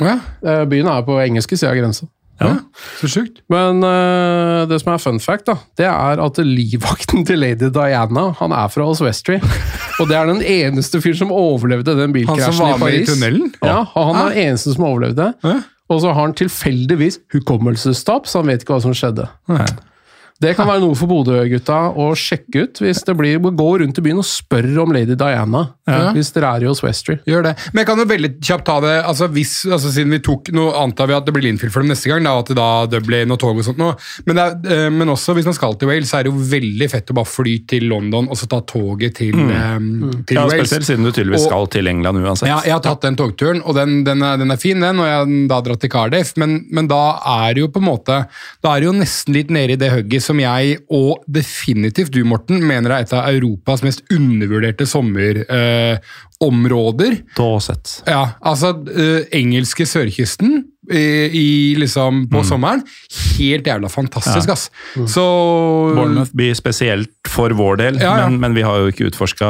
Ja, Eh, Byen er på engelske sida av grensa. Ja. Så sjukt. Men uh, det som er fun fact, da, det er at livvakten til lady Diana han er fra Oswestry. Og det er den eneste fyren som overlevde den Han bilkrasjen som var i med i Paris. tunnelen? Ja, og han er den eneste som overlevde. Ja. Og så har han tilfeldigvis hukommelsestap, så han vet ikke hva som skjedde. Det kan være noe for Bodø-gutta å sjekke ut hvis det blir Gå rundt i byen og spør om lady Diana. Hvis dere er i Oswestry. Gjør det. Men jeg kan jo veldig kjapt ta det altså hvis, altså Siden vi tok Nå antar vi at det blir Linfield for dem neste gang, da, at det da Dublin og tog og sånt nå. Men, det er, eh, men også hvis man skal til Wales, så er det jo veldig fett å bare fly til London og så ta toget til, eh, til Ja, Wales. Spesielt siden du tydeligvis Og- skal til England uansett. Ja, jeg har tatt den togturen, og den, den, er, den er fin, den. Og jeg har da dratt til Cardiff, men, men da er det jo på en måte Da er det jo nesten litt nede i det hugget som jeg, og definitivt du, Morten, mener er et av Europas mest undervurderte sommerområder. områder. sett. Ja, altså eh, engelske sørkysten eh, i, liksom, på sommeren. Helt jævla fantastisk, ass. Så Bournemouth blir spesielt for vår del, Ja, ja. Men, men vi har jo ikke utforska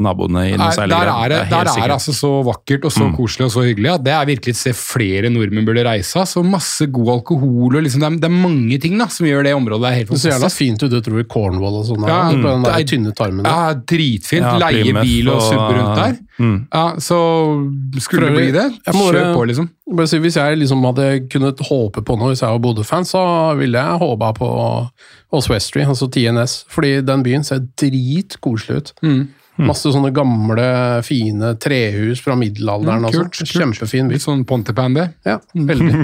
naboene i noe særlig der er det, der er det sikkert. altså så vakkert og så koselig og så hyggelig at det er virkelig et sted flere nordmenn burde reise av. Så masse god alkohol og liksom, det, er, det er mange ting da, som gjør det området helt Det ser jævla fint ut utover i Cornwall og sånn. Ja, på den det der er- tynne tarmen. der. Ja, dritfint. Ja, Leie bil og og- subbe rundt der. Mm. Ja, så skulle det bli det, jeg må kjør på, liksom. Bare si, hvis jeg liksom hadde kunnet håpe på noe, hvis jeg var Bodø-fan, så ville jeg håpa på Oswestry, altså TNS. Fordi den byen ser dritkoselig ut. Mm. Masse sånne gamle, fine trehus fra middelalderen. Mm, og kult. Kjempefin by. Litt sånn Pontypan, det. Ja, veldig.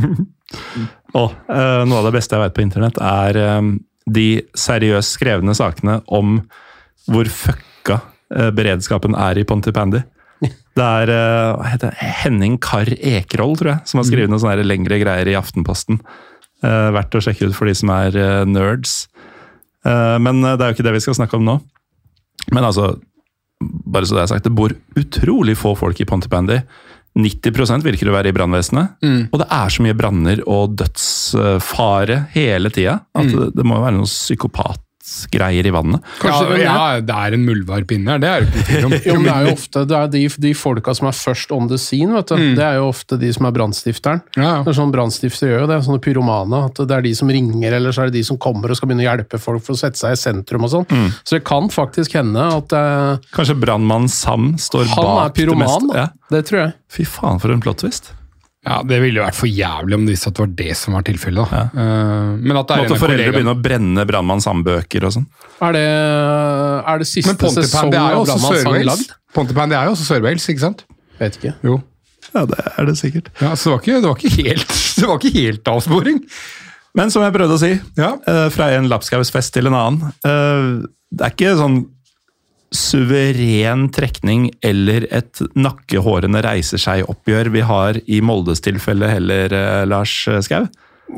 Og, eh, noe av det beste jeg vet på internett, er eh, de seriøst skrevne sakene om hvor fucka eh, beredskapen er i Pontypandy. Det er eh, det? Henning Karr Ekerhold, tror jeg, som har skrevet noen sånne lengre greier i Aftenposten. Eh, verdt å sjekke ut for de som er eh, nerds. Eh, men eh, det er jo ikke det vi skal snakke om nå. Men altså, bare så det er sagt, det bor utrolig få folk i Pontypandy. 90% virker å være i brannvesenet. Og det er så mye branner og dødsfare hele tida at det, det må jo være noen psykopatgreier i vannet. Kanskje ja, er- ja, det er en muldvarp inni her, det er jo ikke noe tvil om. Jo, men det er jo ofte det er de, de folka som er først on the scene, vet du. Det er jo ofte de som er brannstifteren. Mm. Ja, ja. Det er sånn Brannstiftere gjør jo det, sånne pyromaner. At det er de som ringer, eller så er det de som kommer og skal begynne å hjelpe folk for å sette seg i sentrum og sånn. Mm. Så det kan faktisk hende at eh, Kanskje brannmannen Sam står han er pyroman. det Ja. Det tror jeg. Fy faen, for en plot twist. Ja, Det ville vært for jævlig om det visste at det var det som var tilfellet. Ja. Uh, men at Måtte foreldre kollega... begynne å brenne brannmann Sam-bøker og sånn. Er det, er det siste Men sesong det jo av Brannmann sang lagd? Pontypan det er jo også Sør-Wales, ikke sant? Vet ikke. Jo. Ja, det er det sikkert. Ja, Så det var ikke, det var ikke helt det var ikke helt avsporing. Men som jeg prøvde å si, Ja. uh, fra en lapskausfest til en annen uh, Det er ikke sånn suveren trekning eller et nakkehårende reiser seg-oppgjør vi har i Moldes tilfelle heller, eh, Lars Skau?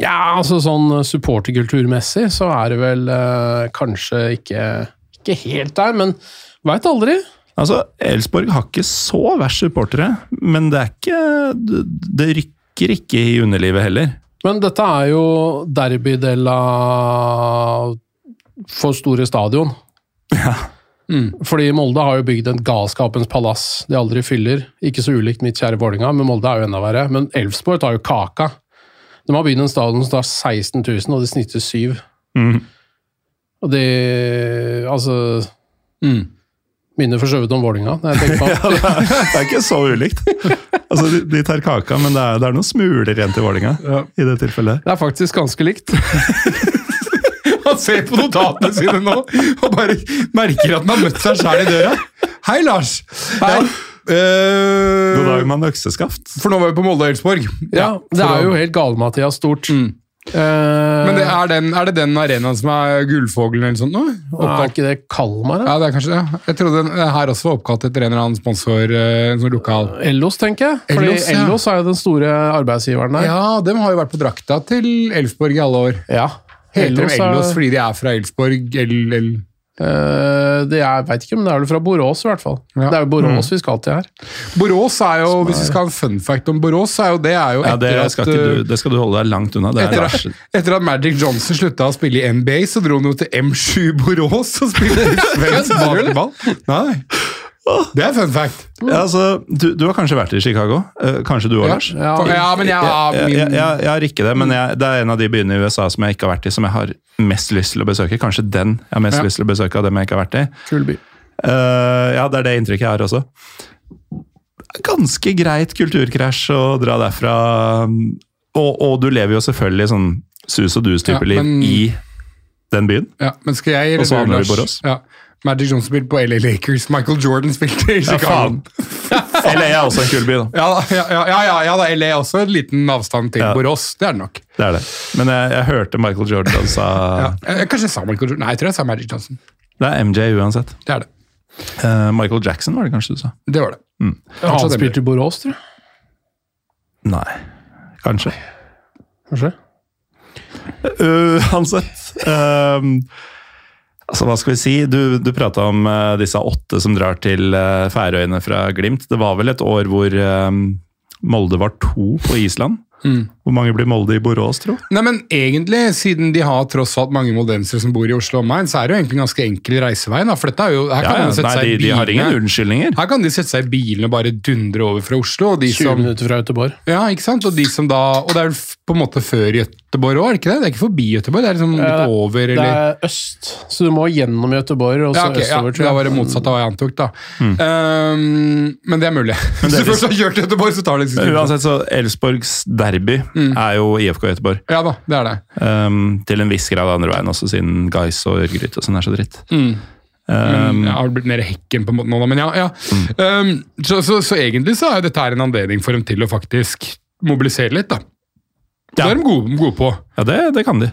Ja, altså sånn supporterkulturmessig så er det vel eh, kanskje ikke, ikke helt der, men veit aldri. Altså, Elsborg har ikke så verst supportere, men det er ikke Det, rykker ikke i underlivet heller. Men dette er jo derby de la for store stadion. Fordi Molde har jo bygd en galskapens palass de aldri fyller. Ikke så ulikt mitt kjære Vålinga, men Molde er jo enda verre. Men Elfsborg tar jo kaka. De har bygd en stadion som tar 16 000, og de snitter 7. mm. Og det Altså Mm. Minner for så vidt om Vålinga. det. Ja, det, det er ikke så ulikt. Altså, de, de tar kaka, men det er, det er noen smuler igjen til Vålinga i det tilfellet. Det er faktisk ganske likt. Han ser på notatene sine nå og bare merker at han har møtt seg sjæl i døra. Hei, Lars! Hei. Eh, God dag, mann økseskaft. for nå var vi på Molde og Elsborg. Ja, det er jo helt gale-Mathias stort. Mm. Uh, Men det er, den, er det den arenaen som er Gullfoglen eller sånt nå? er ikke det Kalmar? da? Ja, det er kanskje det. Jeg trodde den her også var oppkalt etter en eller annen sponsor. eh, En sånn lokal. Ellos, tenker jeg. Fordi Ellos, ja. Ellos er jo den store arbeidsgiveren der. Ja, dem har jo vært på drakta til Elfsborg i alle år. Ja. Heter de Ellos er- Ellos fordi de er fra Elsborg? El, el. Uh, det er, jeg vet ikke, men det er vel fra Borås i hvert fall. Ja. Det er jo Borås vi skal til her. Borås er jo, hvis vi skal ha en fun fact om Borås, så er jo det er jo Ja, det skal, ikke eh, du, det skal du holde deg langt unna. Det er Etter, Lars. etter at Magic Johnson slutta å spille i NBA, så dro han jo til M7 Borås og spilte svensk basketball. Nei, det er fun fact. Ja, altså, du, du har kanskje vært i Chicago? Eh, kanskje du òg, Ja, Lars? Ja. ja men jeg har min jeg, jeg, jeg har ikke det, men jeg, det er en av de byene i USA som jeg ikke har vært i, som jeg har mest lyst til å besøke. Kanskje den jeg har mest Ja. lyst til å besøke av dem jeg ikke har vært i. Kul by. Uh, ja, det er det inntrykket jeg har også. Ganske greit kulturkrasj å dra derfra. Og, og du lever jo selvfølgelig sånn sus og dus-type Ja, liv men- i den byen. Ja, men skal jeg eller du, Lars? Ja. Magic Johnson spilte på LA Lakers. Michael Jordan spilte i Ja, Chicago. faen. LA er også en kul by, da. Ja, ja, ja, ja, ja, da, LA er også en liten avstand til Ja. Borås. Det er det nok. Det er det. Men jeg, jeg hørte Michael Jordan sa Ja. Jeg, kanskje jeg sa Michael Jordan. Nei, jeg tror jeg sa Magic Johnson. Det er MJ uansett. Det er det. Uh, Michael Jackson var det kanskje du sa? Det var det. Han Kanskje det spilte i Borås, tror jeg. Nei. Kanskje. Kanskje? Uansett. Um, altså, hva skal vi si? Du, du prata om uh, disse åtte som drar til uh, Færøyene fra Glimt. Det var vel et år hvor um, Molde var to på Island. Mm. Hvor mange blir Molde i Borås, tro? Nei, men egentlig, siden de har tross alt mange moldensere som bor i Oslo og omegn, så er det jo egentlig en ganske enkel reisevei. Da, for dette er jo, her kan ja, man sette nei, seg de, i de har ingen unnskyldninger. Her kan de sette seg i bilen og bare dundre over fra Oslo. Og de 20 som, minutter fra Göteborg. ja, ikke sant? Og, de som da, og det er vel på en måte før Göteborg òg, er det ikke det? Det er ikke forbi Göteborg, det er liksom litt over over, Det er øst, så du må gjennom Göteborg og så ja, ok, ja, østover. tror Da jeg. var det motsatt av hva jeg antok, da. Mm. Um, men det er mulig. Hvis du først har kjørt Göteborg, så tar det ikke uansett, så Elsborgs derby Mm. er jo IFK Göteborg. Ja da, det er det. Um, til en viss grad andre veien også, siden Guys og Ørgryt og sånn er så dritt. Mm. Um, jeg har blitt mer hekken på en måte nå, da. Men ja, ja. Um, så, så, så egentlig så er dette her en anledning for dem til å faktisk mobilisere litt, da. Det Ja. er de gode, gode på. Ja, det, det kan de.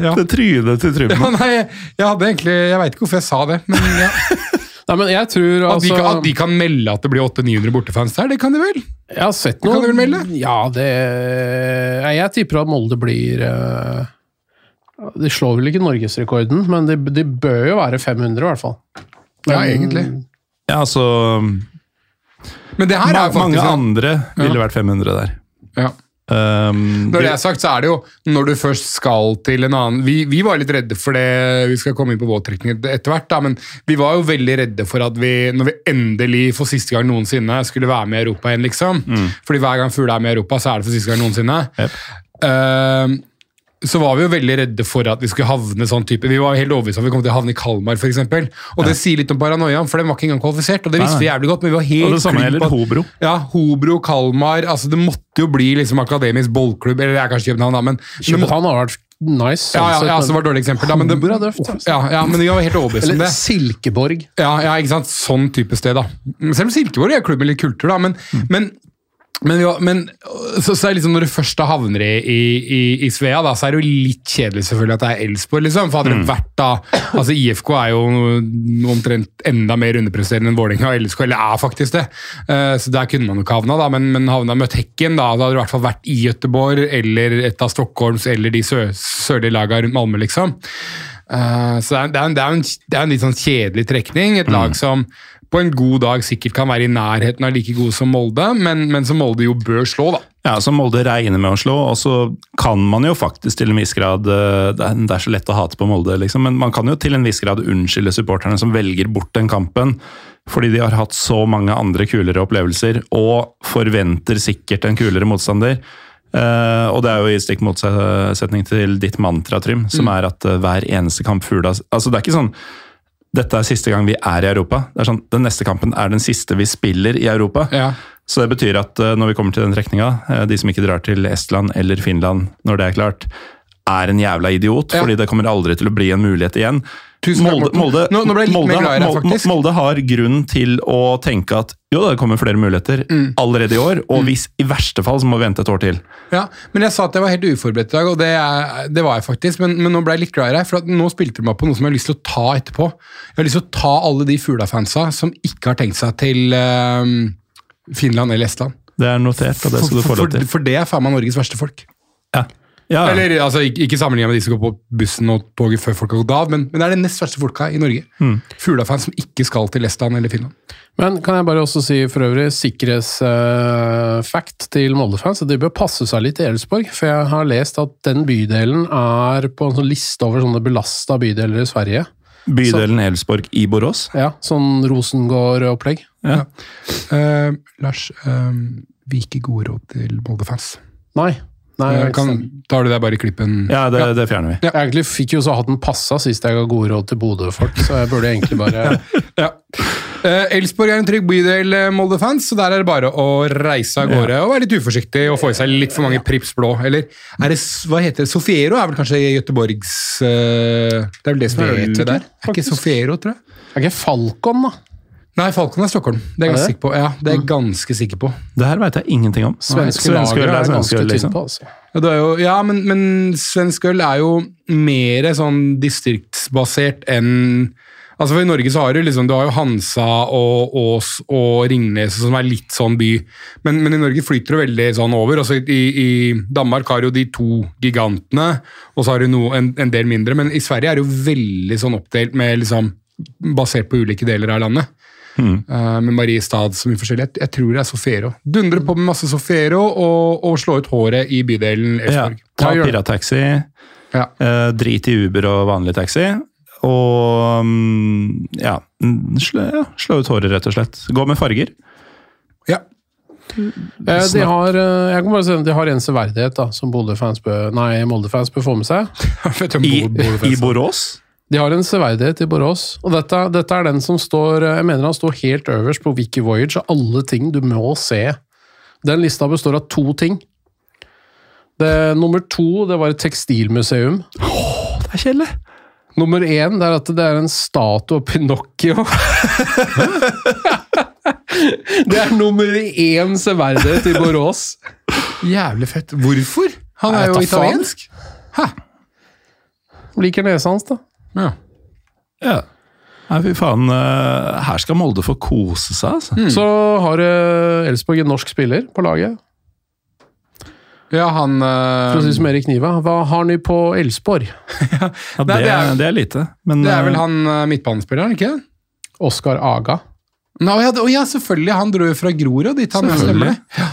Ja. Det trynet til Trubben. Ja, nei, jeg hadde egentlig Jeg veit ikke hvorfor jeg sa det, men ja. Nei, men jeg tror at, de altså kan, at de kan melde at det blir 800-900 bortefans der, det kan de vel? Jeg har sett Kan de vel melde? Ja, det Nei, Jeg tipper at Molde blir uh, De slår vel ikke norgesrekorden, men de, de bør jo være 500 i hvert fall. Ja, egentlig. Ja, altså Men det her er jo faktisk Mange andre ville vært 500 der. ja. Um, Når det er sagt, så er det jo når du først skal til en annen Vi, vi var litt redde for det, vi skal komme inn på våttrekning etter hvert, da, men vi var jo veldig redde for at vi, når vi endelig for siste gang noensinne skulle være med i Europa igjen, liksom. Fordi hver gang Fugla er med i Europa, så er det for siste gang noensinne. Yep. Eh, så var vi jo veldig redde for at vi skulle havne sånn type Vi var helt overbevist om at vi kom til å havne i Kalmar, f.eks. Og det sier litt om paranoiaen, for den var ikke engang kvalifisert. Og det visste vi jævlig godt, men vi var helt og det samme gjelder på at- Hobro. ja, Hobro, Kalmar altså Det måtte jo bli liksom akademisk bollklubb, eller det er kanskje København, da, men København har vært nice. ja, ja, sånn ja, så det var et dårlig eksempel. Da, men det, Hobro er døft, altså. ja, ja, men vi var helt overbevist om Eller det. Silkeborg. Ja, ja, ikke sant? Sånn type sted, da. Selv om Silkeborg er klubb med litt kultur, da, men, men men, jo, men så, så liksom når du først da havner i, i, i, Svea, da, så er det jo litt kjedelig selvfølgelig at det er Elfsborg. Liksom, for hadde det vært da altså IFK er jo omtrent enda mer underpresterende enn Vålerenga og LSK, eller er faktisk det. Uh, så der kunne man jo ikke havna, da, men, men havna møtt Hekken, da, da hadde du i hvert fall vært i Gøteborg eller et av Stockholms eller de sø, sørlige lagene rundt Malmö, liksom. Uh, så det er, det, er en, det, er en, det er en litt sånn kjedelig trekning. Et lag som på en god dag sikkert kan være i nærheten av like gode som Molde, men, men som Molde jo bør slå, da. Ja, som Molde regner med å slå, og så kan man jo faktisk til en viss grad eh, Det er, så lett å hate på Molde, liksom, men man kan jo til en viss grad unnskylde supporterne som velger bort den kampen, fordi de har hatt så mange andre kulere opplevelser, og forventer sikkert en kulere motstander. Uh, og det er jo i stikk motsetning til ditt mantra, Trym, som er at eh, hver eneste kamp Fugla Altså, det er ikke sånn dette er siste gang vi er i Europa. Det er sånn, Den neste kampen er den siste vi spiller i Europa. Ja. Så det betyr at eh, når vi kommer til den trekninga, eh, de som ikke drar til Estland eller Finland når det er klart, er en jævla idiot, Ja. fordi det kommer aldri til å bli en mulighet igjen. Molde, Molde, Nå- nå ble jeg litt Molde, mer glad i deg, Molde- Molde har grunn til å tenke at jo, det kommer flere muligheter Mm. allerede i år, og hvis i verste fall så må vi vente et år til. Ja, men jeg sa at jeg var helt uforberedt i dag, og det, er, det var jeg faktisk. Men, men nå ble jeg litt glad i deg, for nå spilte du meg på noe som jeg har lyst til å ta etterpå. Jeg har lyst til å ta alle de Fugla-fansa som ikke har tenkt seg til øh, Finland eller Estland. Det er notert, og det skal du få for, lov til. for, for det er faen meg Norges verste folk. Ja. Ja, ja. Eller altså, ikke, ikke sammenlignet med de som går på bussen og toget før folk har gått av, men, men det er det nest verste folka i Norge. Mm. Fugla-fans som ikke skal til Estland eller Finland. Men kan jeg bare også si for øvrig sikkerhetsfact til Molde-fans, at de bør passe seg litt i Elsborg. For jeg har lest at den bydelen er på en sånn liste over sånne belasta bydeler i Sverige. Bydelen Elsborg i Borås. Ja, Sånn Rosengård-opplegg. Ja. Eh, Lars, uh, vi gir ikke gode råd til Molde-fans. Nei. Nei jeg kan, tar du det bare i klippen? Ja, det, det fjerner vi. Jeg egentlig fikk jo så hatten passa sist jeg ga gode råd til Bodø-folk, så jeg burde egentlig bare Ja. Eh, Elsborg er en trygg bydel, eh, Molde-fans, så der er det bare å reise av gårde og være litt uforsiktig og få i seg litt for mange Prips blå. Eller er det, hva heter det? Sofiero er vel kanskje Göteborgs eh, Det er vel det som er det der? Er ikke Sofiero, tror jeg? Er ikke Falcon, da? Nei, Falcon er Stockholm. Det er jeg ganske sikker på. Ja, det er jeg ganske sikker på. Det her veit jeg ingenting om. Svenske svensk øl er ganske øl, liksom. på, altså. Ja, jo, ja men, men svensk øl er jo mer sånn distriktsbasert enn Altså for I Norge så har du liksom, du har jo Hansa og Ås og Ringnes som er litt sånn by, men, men i Norge flyter det veldig sånn over. Altså i, I Danmark har jo de to gigantene, og så har du noe, en, en del mindre. Men i Sverige er det jo veldig sånn oppdelt med liksom basert på ulike deler av landet. Eh, med Mariestad som i forskjellig. Jeg, jeg tror det er Sofiero. Dundre på med masse Sofiero og, og slå ut håret i bydelen. Elsborg. Ta Ja, ta det. pirattaxi, Ja. eh, drit i Uber og vanlig taxi. Og mm, ja, mm, slå, ja, slå ut håret, rett og slett. Gå med farger. Ja. Eh, De har, eh, jeg kan bare si de har en severdighet da, som Molde-fans bør, Molde-fans bør få med seg. I, I Borås. De har en severdighet i Borås, og dette, dette er den som står Jeg mener han står helt øverst på Wiki Voyage av alle ting du må se. Den lista består av to ting. Det, nummer to det var et tekstilmuseum. Det er kjedelig. Nummer én det er at det er en statue av Pinocchio. det er nummer én severdighet i Borås. Jævlig fett. Hvorfor? Han er er jo italiensk. Hæ? Liker nesa hans, da. Ja. Ja. Nei, fy faen. eh, Her skal Molde få kose seg, altså. Så har uh, Elsborg en norsk spiller på laget. ja, han For å eh, si som Erik Niva. Hva har ni på Elsborg? Ja, det, det er- det er lite. Men Det er vel eh, han eh, midtbanespilleren, ikke? Oskar Aga. Nå, ja, det- ja, selvfølgelig. Han dro jo fra Grorud og dit. Han.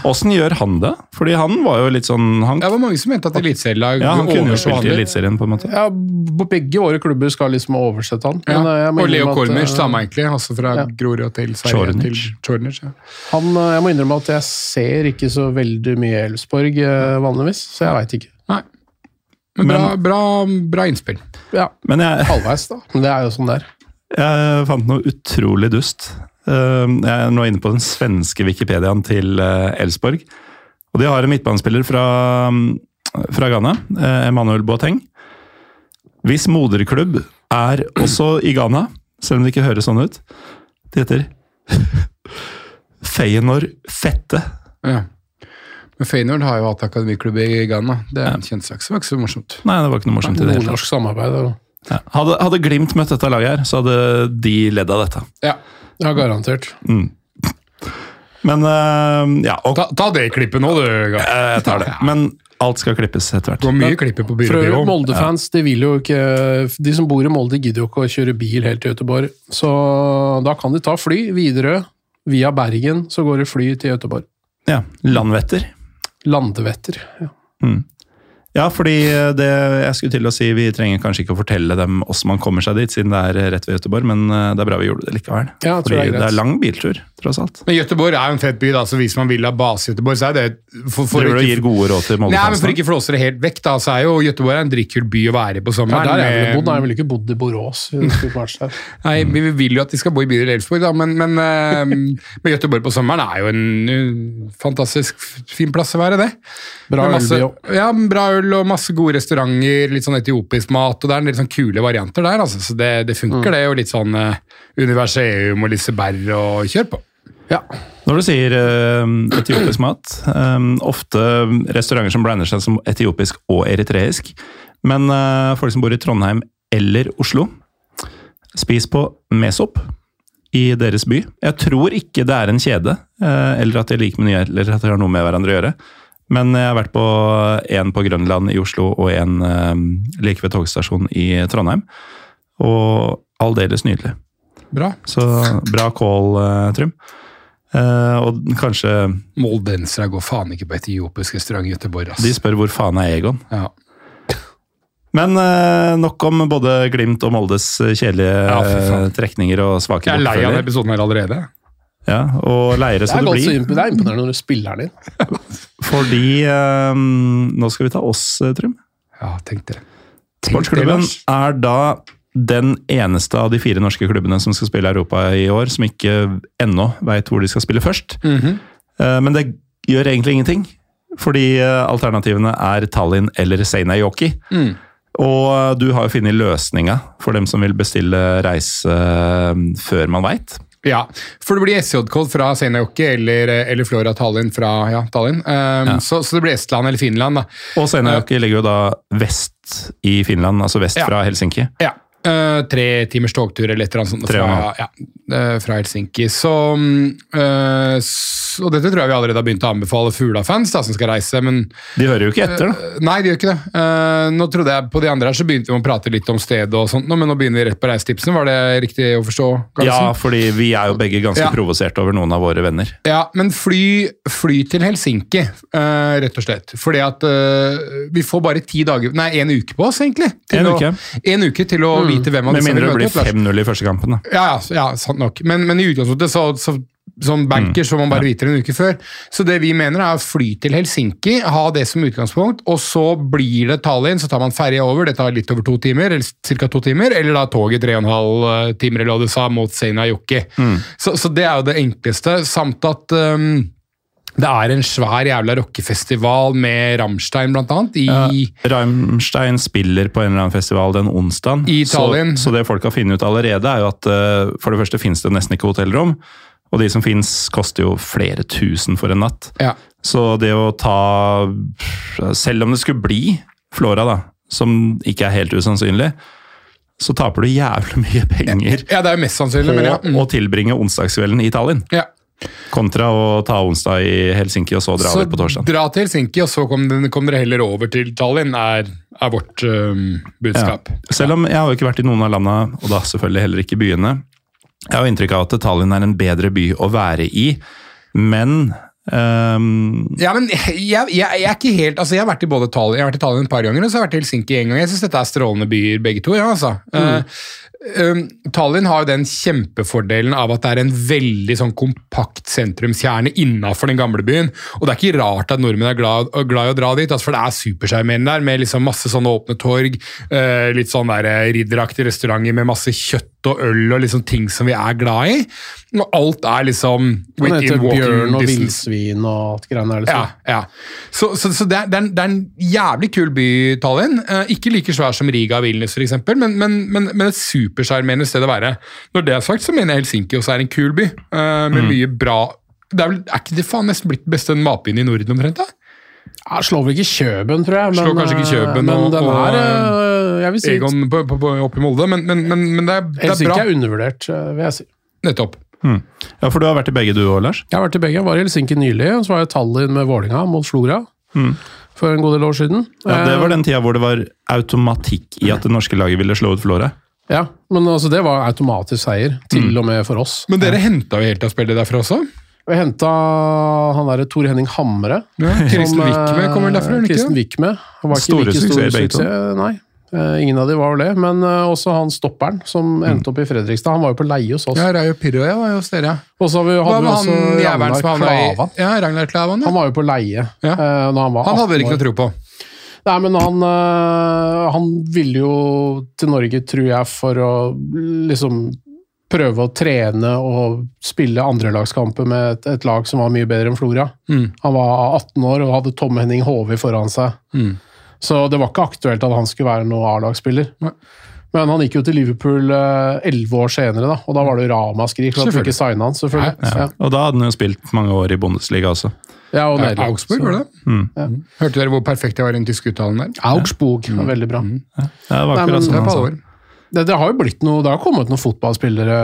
Åssen gjør han det? Fordi han var jo litt sånn Han, Det var mange som mente at eliteserielag ja, han kunne jo spilt i. Eliteserien, på en måte. Ja, begge våre klubber skal liksom oversette han. Ja. Men, eh, jeg må Og Leo Kormic, eh, samme egentlig. Altså fra Ja. Grorud til. Ja. Han, eh, jeg må innrømme at jeg ser ikke så veldig mye Elsborg eh, vanligvis, så jeg veit ikke. Nei. Men bra, Men- bra, bra innspill. Ja, Men jeg, halvveis, da. Men det er jo sånn der. Jeg fant noe utrolig dust. Eh, Jeg er nå inne på den svenske Wikipediaen til eh, Elsborg. Og de har en midtbanespiller fra, fra Ghana, eh, Emanuel Boateng. Hvis moderklubb er også i Ghana, selv om det ikke høres sånn ut. Det heter Feyenoord Fette. Ja. Men Feyenoord har jo hatt akademiklubb i Ghana. Det er en kjent sak, det var ikke så morsomt. Nei, det var ikke noe morsomt i det hele tatt. Nordnorsk samarbeid. og- Ja. Hadde, hadde Glimt møtt dette laget her, så hadde de ledd av dette. Ja. Ja, garantert. Men uh, ja, og Ta, ta det klippet nå, du. Jeg tar det. Men alt skal klippes etter Det går mye klippet på For øvrig, Molde-fans de vil jo ikke De som bor i Molde, gidder jo ikke å kjøre bil helt til Göteborg. Så da kan de ta fly. Widerøe. Via Bergen så går det fly til Göteborg. Ja, Landvetter. Landevetter. Ja. Ja, fordi det jeg skulle til å si, vi trenger kanskje ikke å fortelle dem hvordan man kommer seg dit, siden det er rett ved Göteborg, men eh, det er bra vi gjorde det likevel. Ja, fordi det er det er lang biltur, tross alt. Men Gøteborg er jo en fett by, da, så hvis man vil ha base i Gøteborg, så er det for, for Driver du og ikke- gir gode råd til Nei, men For ikke flåse det helt vekk, da, så er jo Göteborg en dritkul by å være i på Ja, sommeren. der er jeg vel bodd. Har vel ikke bodd i Borås. Nei, vi vil jo at de skal bo i byen Elfsborg, da, men, men, eh, men Gøteborg på sommeren er jo en fantastisk fin plass å være, det. Bra masse, øl, ja, bra øl og masse gode restauranter, litt sånn etiopisk mat, og det er en del sånn kule varianter der, altså, så det, det funker, det. Og litt sånn uh, universeum og Liseberg og kjør på. Ja. Når du sier uh, etiopisk mat, um, ofte restauranter som blander seg som etiopisk og eritreisk, men uh, folk som bor i Trondheim eller Oslo, spis på Mesop i deres by. Jeg tror ikke det er en kjede, uh, eller at de er like menyer, eller at de har noe med hverandre å gjøre. Men jeg har vært på en på Grønland i Oslo og en eh, like ved togstasjonen i Trondheim. Og aldeles nydelig. Bra. Så bra call, eh, Trym. Eh, og kanskje Moldensere går faen ikke på etiopisk restaurant i Göteborg, ass. de spør hvor faen er Egon. Ja. Men uh, nok om både Glimt og Moldes kjedelige Ja, eh, trekninger og svake Jeg er lei av episoden her allerede. Ja, og leire Det så er, du imp- det er imponerende når du spiller den inn. Fordi uh, Nå skal vi ta oss, eh, Trym. Ja, tenk det. Sportsklubben er da den eneste av de fire norske klubbene som skal spille Europa i år, som ikke ennå veit hvor de skal spille først. Mm -hmm. Men det gjør egentlig ingenting. Fordi eh, alternativene er Tallinn eller Seinajoki. Mm. Og eh, du har jo funnet løsninga for dem som vil bestille reise før man veit. Ja, for det blir SJ-kode fra Seinajoki eller, eller Flora Tallinn fra ja, Tallinn. Um, Ja. så, så det blir Estland eller Finland, da. Og Seinajoki ligger jo da vest i Finland, altså vest Ja. fra Helsinki. Ja. Eh, tre timers togtur eller et eller annet sånt fra, ja, eh, fra Helsinki. Så, uh, så, og dette tror jeg vi allerede har begynt å anbefale Fugla-fans som skal reise, men De hører jo ikke etter, da. Eh, Nei, de gjør ikke det. Eh, nå trodde jeg På de andre her så begynte vi å prate litt om stedet, og sånt, men nå begynner vi rett på reisetipsene. Var det riktig å forstå? Ja, fordi vi er jo begge ganske Ja. provosert over noen av våre venner. Ja, men fly, fly til Helsinki, eh, rett og slett. Fordi at eh, vi får bare ti dager Nei, en uke på oss, egentlig. til En å, uke. En uke til å vite hvem av Med disse vi mindre det blir 5-0 i første kampen. da. Ja, ja, ja, sant nok. Men, men i utgangspunktet, så, så som banker, så må man bare vite det en uke før. Så det vi mener er å fly til Helsinki, ha det som utgangspunkt, og så blir det Tallinn, så tar man ferja over, det tar litt over to timer, eller ca. to timer, eller da toget tre og en halv eh, timer, eller hva du sa, mot Seinäjoki. Så, så det er jo det enkleste, samt at um, det er en svær jævla rockefestival med Rammstein, blant annet, i Ja, Rammstein spiller på en eller annen festival den onsdagen. I Tallinn. Så, så det folk har funnet ut allerede, er jo at uh, for det første finnes det nesten ikke hotellrom. Og de som finnes, koster jo flere tusen for en natt. ja. Så det å ta Selv om det skulle bli Flora, da, som ikke er helt usannsynlig, så taper du jævlig mye penger ja, det er jo mest sannsynlig, men ja. Mm. å tilbringe onsdagskvelden i Tallinn. ja. Kontra å ta onsdag i Helsinki og så dra over på torsdag. dra til Helsinki, og så kom, kom dere heller over til Tallinn, er, er vårt um, budskap. Selv om jeg har jo ikke vært i noen av landa, og da selvfølgelig heller ikke byene. Jeg har inntrykk av at Tallinn er en bedre by å være i, men um Ja, men jeg, jeg, jeg er ikke helt Altså, jeg har vært i både Tallinn, jeg har vært i Tallinn et par ganger, og så har jeg vært i Helsinki en gang. Jeg syns dette er strålende byer, begge to. ja, altså. Eh, um, Tallinn har jo den kjempefordelen av at det er en veldig sånn kompakt sentrumskjerne innafor den gamle byen. Og det er ikke rart at nordmenn er glad, glad i å dra dit, altså, for det er supersjarmerende der, med liksom masse sånne åpne torg, eh, litt sånn der eh, ridderaktige restauranter med masse kjøtt og øl og liksom ting som vi er glad i. Og alt er liksom within walking Bjørn og villsvin og alt greiene der. Ja, Liksom. ja. Så, så, så det, er, det, er en, det er en jævlig kul by, Tallinn. Eh, ikke like svær som Riga og Vilnius, f.eks., men, men, men, men et supersjarmerende sted å være. Når det er sagt, så mener jeg Helsinki også er en kul by, eh, med mye bra det er, vel, er ikke det faen nesten blitt den beste matbyen i Norden, omtrent? da? Ja, slår vel ikke Kjøben, tror jeg. Men, Slår kanskje ikke Kjøben men og- den og, er øh, Jeg vil si Egon på, på, på, oppe i Molde, men, men, men, men det, er, det er Helsinki bra. er undervurdert, vil jeg si. Nettopp. Ja, for du har vært i begge du òg, Lars? Jeg har vært i begge. Jeg var i Helsinki nylig, og så var jeg i Tallinn med Vålinga mot Slora. For en god del år siden. Ja, Det Eh, var den tida hvor det var automatikk i at det norske laget ville slå ut Flora. Ja, men altså, det var automatisk seier, til og med for oss. Men dere henta jo helt av spillet derfra også? Vi henta han derre Tor Henning Hamre. Ja, Kristen eh, Wickme kommer derfra? eller ikke. Han var ikke Store like stor suksess, nei. Eh, Ingen av de var vel det, men eh, også han stopperen som endte opp i Fredrikstad. Han var jo på leie hos oss. Ja, Rayo Pirro ja, var jo hos dere. ja. Og så hadde Hva vi også Ragnar Klavan. Ja, Ragnar Klavan, Han var jo på leie Ja. eh, når han var Han hadde dere ikke år. noe tro på. Nei, men han, øh, han ville jo til Norge, tror jeg, for å liksom prøve å trene og spille andrelagskamper med et, et lag som var mye bedre enn Flora. Mm. Han var 18 år og hadde Tom Henning Håvi foran seg. Mm. Så det var ikke aktuelt at han skulle være noen A-lagsspiller. Men han gikk jo til Liverpool øh, elleve år senere, da, og da var det ramaskrik for at vi ikke signa han. selvfølgelig. Nei, Ja, Og da hadde han jo spilt mange år i Bundesliga også. Ja, og Ja, Nederland. Augsburg, var det Mm. Ja. Hørte dere hvor perfekt jeg var i den tyske uttalen der? Augsburg, veldig bra. Ja, det var Nei, akkurat men- som Det er han sa. Det, det har jo blitt noe, det har kommet noen fotballspillere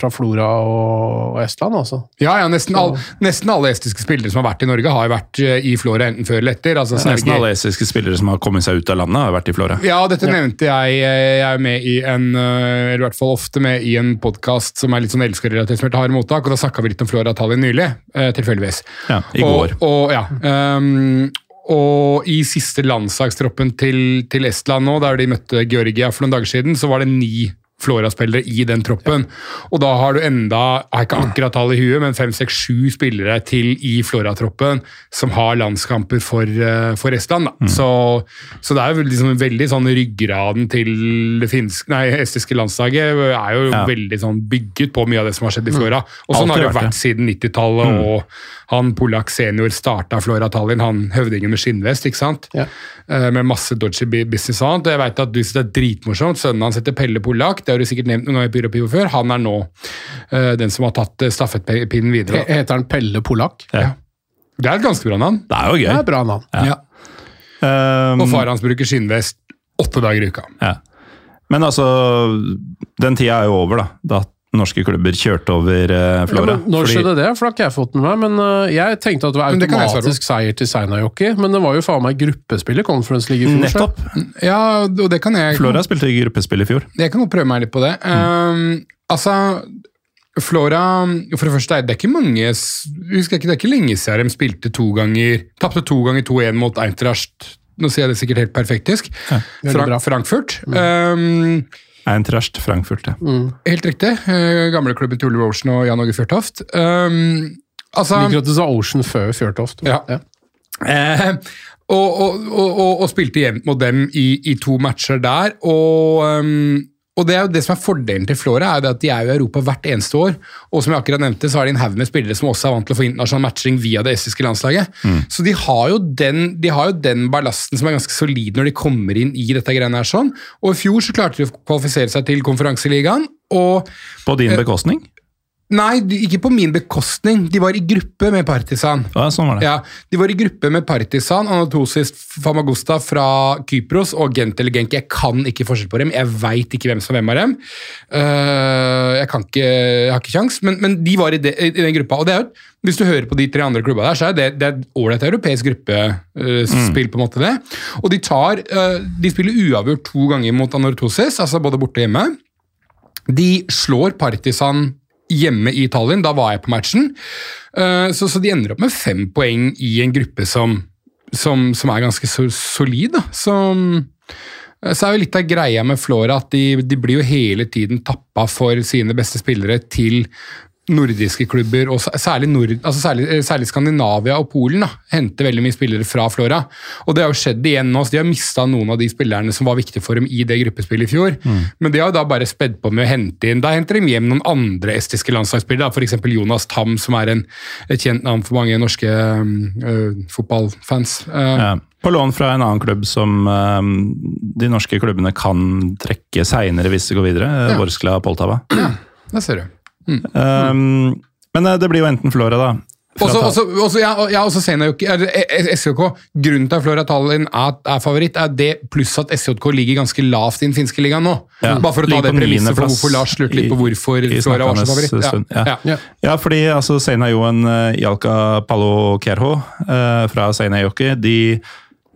fra Flora og, og Estland, altså. Ja, ja, nesten, all, nesten alle estiske spillere som har vært i Norge, har jo vært eh, i Flora enten før eller etter. Altså, Nesten alle estiske spillere som har kommet seg ut av landet, har vært i Flora. Ja, dette nevnte jeg. Jeg er med i en, eh, eller i hvert fall ofte med i en podkast som er litt sånn elskerrelatert, som heter Harde mottak, og da snakka vi litt om Flora Tallinn nylig, eh, tilfeldigvis. Ja, i går. Og, og, ja, ehm, og i siste landslagstroppen til, til Estland nå, der de møtte Georgia for noen dager siden, så var det ni Flora-spillere i den troppen. Og da har du enda, jeg har ikke akkurat tall i huet, men fem, seks, sju spillere til i Flora-troppen som har landskamper for, eh, for Estland. Da. Så, så det er jo liksom veldig sånn ryggraden til det finske, nei, estiske landslaget er jo Ja. veldig sånn bygget på mye av det som har skjedd i Flora. Og sånn har det vært siden 90-tallet, og han Polak senior starta Flora Tallinn, han høvdingen med skinnvest, ikke sant? Ja. Eh, Med masse dodgy business og annet. Og jeg vet at du synes det er dritmorsomt. Sønnen hans heter Pelle Polak, det har du sikkert nevnt noen ganger i Pyro Pivo før. Han er nå uh, den som har tatt eh, stafettpinnen videre. Heter han Pelle Polak? Ja. Det er et ganske bra navn. Det er jo gøy. Det er bra navn. Ja. Um, Og far hans bruker skinnvest åtte dager i uka. Ja. Men altså, den tida er jo over, da. Da norske klubber kjørte over uh, Flora. Ja, når skjedde det? For da har ikke jeg fått med meg. Men uh, jeg tenkte at det var automatisk seier til Seinajoki. Men det var jo faen meg gruppespill i Conference League i fjor. Nettopp. Ja, og det kan jeg Flora spilte i gruppespill i fjor. Jeg kan jo prøve meg litt på det. Um, altså, Flora For det første, det er ikke mange husker jeg ikke, Det er ikke lenge siden de spilte to ganger Tapte to ganger 2-1 mot Eintracht. Nå sier jeg det sikkert helt perfektisk. Ja, Fra, Frankfurt. Frankfurt. Um, Eintracht Frankfurt, ja. helt riktig. Uh, Gamleklubben til Oliver Ocean og Jan Åge Fjørtoft. Um, altså Liker at du sa Ocean før Fjørtoft. Ja. Eh, og, og, og, og, og spilte jevnt mot dem i, i to matcher der. Og, um, og det er jo det som er fordelen til Flora, er jo at de er jo i Europa hvert eneste år. Og som jeg akkurat nevnte, så har de en haug med spillere som også er vant til å få internasjonal matching via det estiske landslaget. Så de har, jo den, de har jo den ballasten som er ganske solid når de kommer inn i dette greiene her sånn. Og i fjor så klarte de å kvalifisere seg til konferanseligaen. og På din bekostning? Nei, ikke på min bekostning. De var i gruppe med Partisan. Ja, sånn var det. Ja, De var i gruppe med Partisan, Anatosis Famagusta fra Kypros og Gent eller Genk. Jeg kan ikke forskjell på dem. Jeg veit ikke hvem som er hvem av dem. Eh, jeg, kan ikke, jeg har ikke kjangs, men, men de var i, de, i den gruppa. og det er jo, Hvis du hører på de tre andre klubba der, så er det, det er ålreit europeisk gruppespill. på en måte det. Og de tar, eh, de spiller uavgjort to ganger mot Anortosis, altså både borte og hjemme. De slår Partisan hjemme i Tallinn, da var jeg på matchen. Eh, Så, så de ender opp med fem poeng i en gruppe som, som, som er ganske solid. Da. Som, eh, så er jo litt av greia med Flora at de, de blir jo hele tiden tappa for sine beste spillere til nordiske klubber, og særlig, nord, altså særlig, eh, særlig Skandinavia og Polen da, henter veldig mye spillere fra Flora. Og det har jo skjedd igjen nå, så de har mista noen av de spillerne som var viktige for dem i det gruppespillet i fjor. Men de har jo da bare spedd på med å hente inn Da henter de hjem noen andre estiske landslagsspillere, f.eks. Jonas Tam, som er en, et kjent navn for mange norske øh, fotballfans. Eh, Ja. På lån fra en annen klubb som øh, de norske klubbene kan trekke seinere hvis det går videre. Ja. Vorskla Poltava. Ja, det ser du. Um, men eh, det blir jo enten Flora, da. Også, også, også, ja, ja, også Senajok, eller, eh, SJK, Grunnen til at Flora Tallinn er, er favoritt, er det pluss at SJK ligger ganske lavt i den finske ligaen nå. Ja. Bare for å ta det premisset for hvorfor Lars lurte litt på hvorfor i Flora var så favoritt. ja. Ja. Ja. Fordi altså, Seinajoen Jalka Palo Kerho eh, fra Seinajoki, de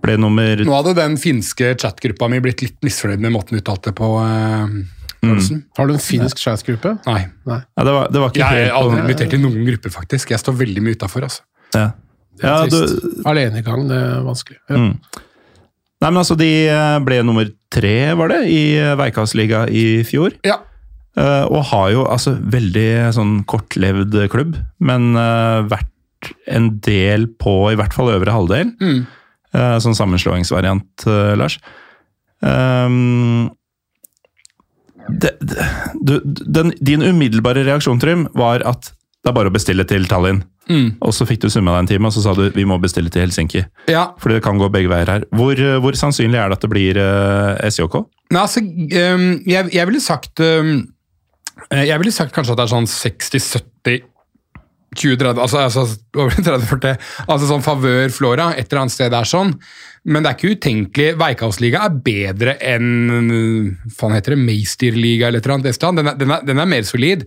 ble nummer Nå hadde den finske chatgruppa mi blitt litt misfornøyd med måten du uttalte på, eh, Karlsen. Har du en finsk chat-gruppe? Nei. Nei. Ja, det, var, det var ikke Jeg er aldri invitert i noen grupper, faktisk. Jeg står veldig mye utafor. Altså. ja. Det er Ja, du. Alenegang, det er vanskelig. Ja. Mm. Nei, men altså, De eh, ble nummer tre, var det, i Veikastliga i fjor. Ja. Uh, og har jo altså veldig sånn kortlevd klubb, men uh, vært en del på i hvert fall øvre halvdel. Mm. Uh, sånn sammenslåingsvariant, eh, Lars. Ehm, det, det, den, din umiddelbare reaksjon, Trym, var at det er bare å bestille til Tallinn. Mm. Og så fikk du summa deg en time, og så sa du vi må bestille til Helsinki. ja. Fordi det kan gå begge veier her. Hvor, hvor sannsynlig er det at det blir uh, SJK? Nei, altså, um, jeg, jeg ville sagt eh, Jeg ville sagt kanskje at det er sånn 60-70 20-30, altså, altså over 30-40, altså sånn favør Flora, et eller annet sted er sånn. Men det er ikke utenkelig. Veikasliga er bedre enn faen heter det, Meisterliga eller et eller annet. Den er, den er, den er mer solid.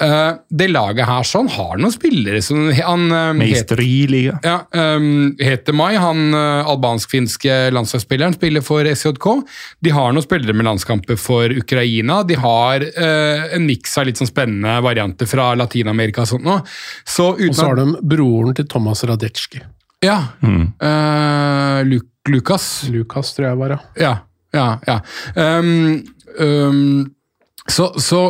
Uh, det laget her sånn har noen spillere som han, eh, heter- Meisteriliga. ja, um, heter Mai, han uh, albansk-finske landslagsspilleren, spiller for SJK. De har noen spillere med landskamper for Ukraina. De har uh, en miks av litt sånn spennende varianter fra Latin-Amerika og sånt noe. Så uten Og så har de broren til Thomas Radetsjki. Ja. Mm. Uh, Lu Lukas. Lukas, tror jeg var, ja. Ja, ja. Um, um, så, så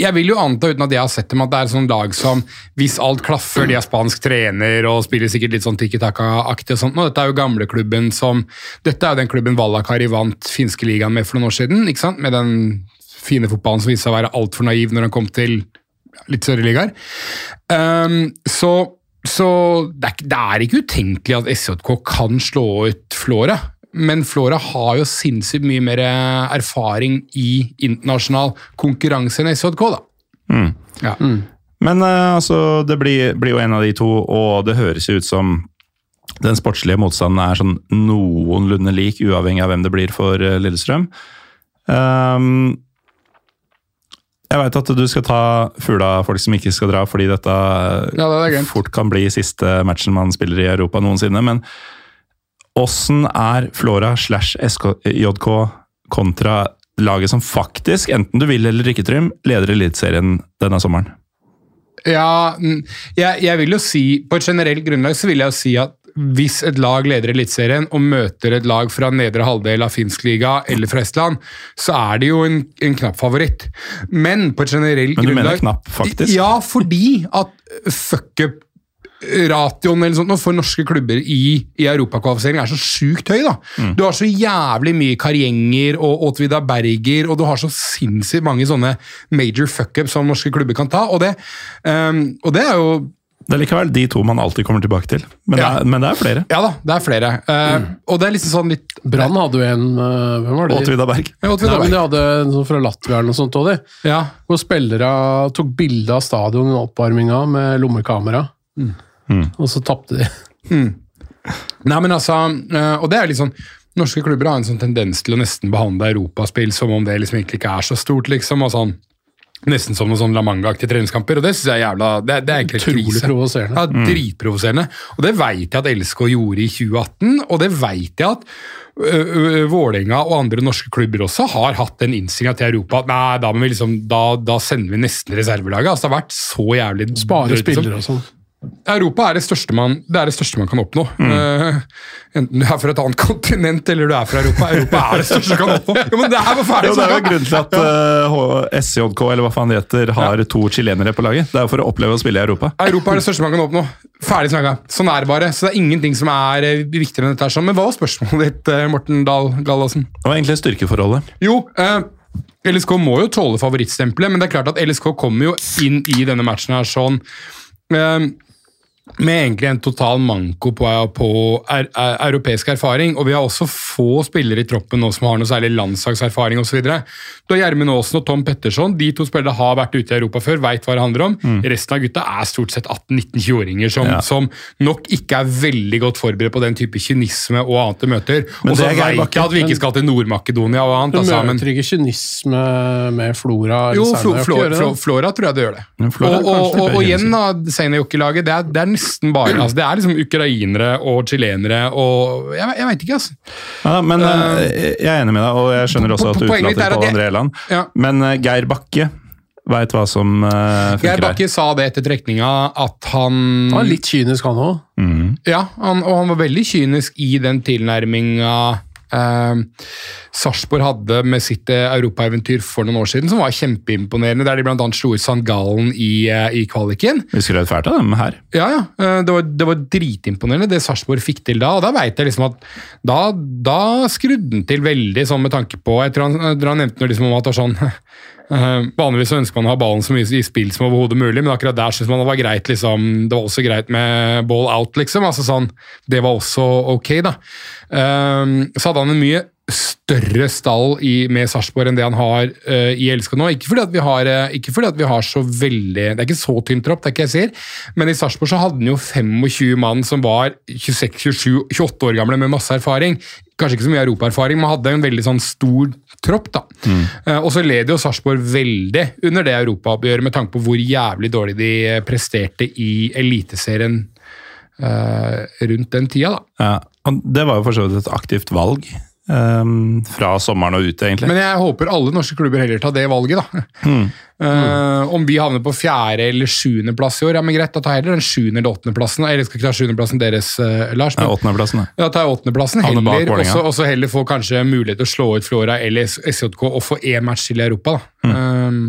jeg vil jo anta, uten at jeg har sett dem, at det er et sånt lag som hvis alt klaffer, de er spansk trener og spiller sikkert litt sånn tikki-taka-aktig og sånt. Og dette er jo gamleklubben som Dette er jo den klubben Vallakari vant finske ligaen med for noen år siden. ikke sant? Med den fine fotballen som viste seg å være altfor naiv når han kom til litt større ligaer. Um, så så det er, det er ikke utenkelig at SJK kan slå ut Flora. Men Flora har jo sinnssykt mye mer erfaring i internasjonal konkurranse enn SJK, da. Mm. Ja. Men eh, altså, det blir, blir jo en av de to, og det høres jo ut som den sportslige motstanden er sånn noenlunde lik, uavhengig av hvem det blir for eh, Lillestrøm. Ehm, jeg veit at du skal ta Fula-folk som ikke skal dra, fordi dette Ja, det er fort kan bli siste matchen man spiller i Europa noensinne. Men åssen er Flora slash SJK kontra laget som faktisk, enten du vil eller ikke, Trym, leder Eliteserien denne sommeren? Ja, jeg, jeg vil jo si, På et generelt grunnlag så vil jeg jo si at hvis et lag leder Eliteserien og møter et lag fra nedre halvdel av finsk liga eller fra Estland, så er det jo en, en knapp favoritt. Men på et generelt Men du grunnlag mener knapp, faktisk? Ja, fordi at fuckup ratioen eller sånt, for norske klubber i, i europakvalifisering er så sjukt høy. da. Mm. Du har så jævlig mye Karjenger og Åtvida Berger, og du har så sinnssykt mange sånne major fuckups som norske klubber kan ta. Og det, um, og det er jo Det er likevel de to man alltid kommer tilbake til. Men, Ja. det, er, men det er flere. Ja da, det er flere. Eh, Og det er liksom sånn litt Brann hadde jo en uh, Hvem var det? Åtvida Berg. Ja, Åtvida Nei, men De hadde en sånn fra Latvia eller noe sånt òg, de. Ja. Hvor spillere tok bilde av stadion under oppvarminga med lommekamera. Og så tapte de. Nei, men altså, uh, og det er litt sånn Norske klubber har en sånn tendens til å nesten behandle europaspill som om det liksom egentlig ikke er så stort, liksom. og sånn Nesten som noen sånn La Manga-aktige treningskamper, og det synes jeg er jævla Det, er- det er egentlig Utrolig krise. provoserende. Ja, Dritprovoserende. Og det veit jeg at LSK gjorde i 2018, og det veit jeg at Vålerenga og andre norske klubber også har hatt den innstillinga til Europa at nei, da, må vi liksom, da, da sender vi nesten reservelaget. Altså, det har vært så jævlig Spare liksom. spillere og sånn. Europa er det største man, det er det største man kan oppnå. Eh, enten du er fra et annet kontinent eller du er fra Europa. Europa er det største du kan oppnå! Jo, men det er bare ferdig Jo, det er jo grunnen til at uh, SJK eller hva faen det heter, har to chilenere på laget. Det er jo for å oppleve å spille i Europa. Europa er det største man kan oppnå. Ferdig snakka. Sånn er det bare. Så det er ingenting som er eh, viktigere enn dette. sånn. Men hva var spørsmålet ditt, eh, Morten Dahl Gallosen? Det var egentlig styrkeforholdet. Jo, uh, LSK må jo tåle favorittstempelet, men det er klart at LSK kommer jo inn i denne matchen her sånn eh, med egentlig en total manko på, på er, er, europeisk erfaring. Og vi har også få spillere i troppen nå som har noe særlig landslagserfaring osv. Du har Gjermund Aasen og Tom Petterson. De to spillerne har vært ute i Europa før, veit hva det handler om. Resten av gutta er stort sett 18-19-20-åringer som, Mm. Ja. som nok ikke er veldig godt forberedt på den type kynisme og annet de møter. Og så veit jeg at vi ikke skal til Nord-Makedonia og annet. Du Altså, men, møter ikke kynisme med Flora jo, Flo, det? Flora tror jeg det gjør det. Flora og, og, og, og igjen, da, Seinajokki-laget, det, er- det er nesten bare altså Det er liksom ukrainere og chilenere og Jeg, jeg veit ikke, altså. Ja, men uh, jeg er enig med deg, og jeg skjønner også at du er utelater Pål André Land. Ja. Men uh, Geir Bakke veit hva som uh, Geir funker her. Bakke sa det etter trekninga at han Han var litt kynisk, han òg. Ja, han, og han var veldig kynisk i den tilnærminga eh, Sarpsborg hadde med sitt eh, europaeventyr for noen år siden, som var kjempeimponerende. Der de bl.a. slo ut St. I, eh, i kvaliken. Vi skrøt fælt av dem her. Ja, ja. eh, Det var, det var dritimponerende det Sarpsborg fikk til da. Og da vet jeg liksom at da, da skrudde han til veldig sånn med tanke på Jeg tror han, tror han nevnte noe liksom om at det var sånn eh, Vanligvis ønsker man å ha ballen så mye i spill som overhodet mulig, men akkurat der syns man det var greit liksom, Det var også greit med ball out, liksom. altså sånn, Det var også ok, da. Uh, så hadde han en mye større stall i, med Sarpsborg enn det han har uh, i Elska nå. Ikke fordi, at vi har, uh, ikke fordi at vi har så veldig Det er ikke så tynn tropp, det er ikke jeg sier, men i Sarpsborg så hadde han jo 25 mann som var 26-27-28 år gamle med masse erfaring. Kanskje ikke så mye europaerfaring, men hadde en veldig sånn stor tropp. da. Eh, og så led jo Sarpsborg veldig under det europaoppgjøret med tanke på hvor jævlig dårlig de presterte i Eliteserien rundt den tida. da. Ja, det var jo for så vidt et aktivt valg. Eh, fra sommeren og ut, egentlig. Men jeg håper alle norske klubber heller tar det valget, da. Eh, om vi havner på fjerde eller sjuendeplass i år, ja, men greit, da tar jeg heller den sjuende eller åttendeplassen. Eller skal ikke ta sjuendeplassen deres, uh, Lars. Ja, Men, Åttendeplassen, da. ja, tar jeg åttendeplassen heller, også, også- heller få kanskje mulighet til å slå ut Flora eller SJK og få én match til i Europa. da. Eh,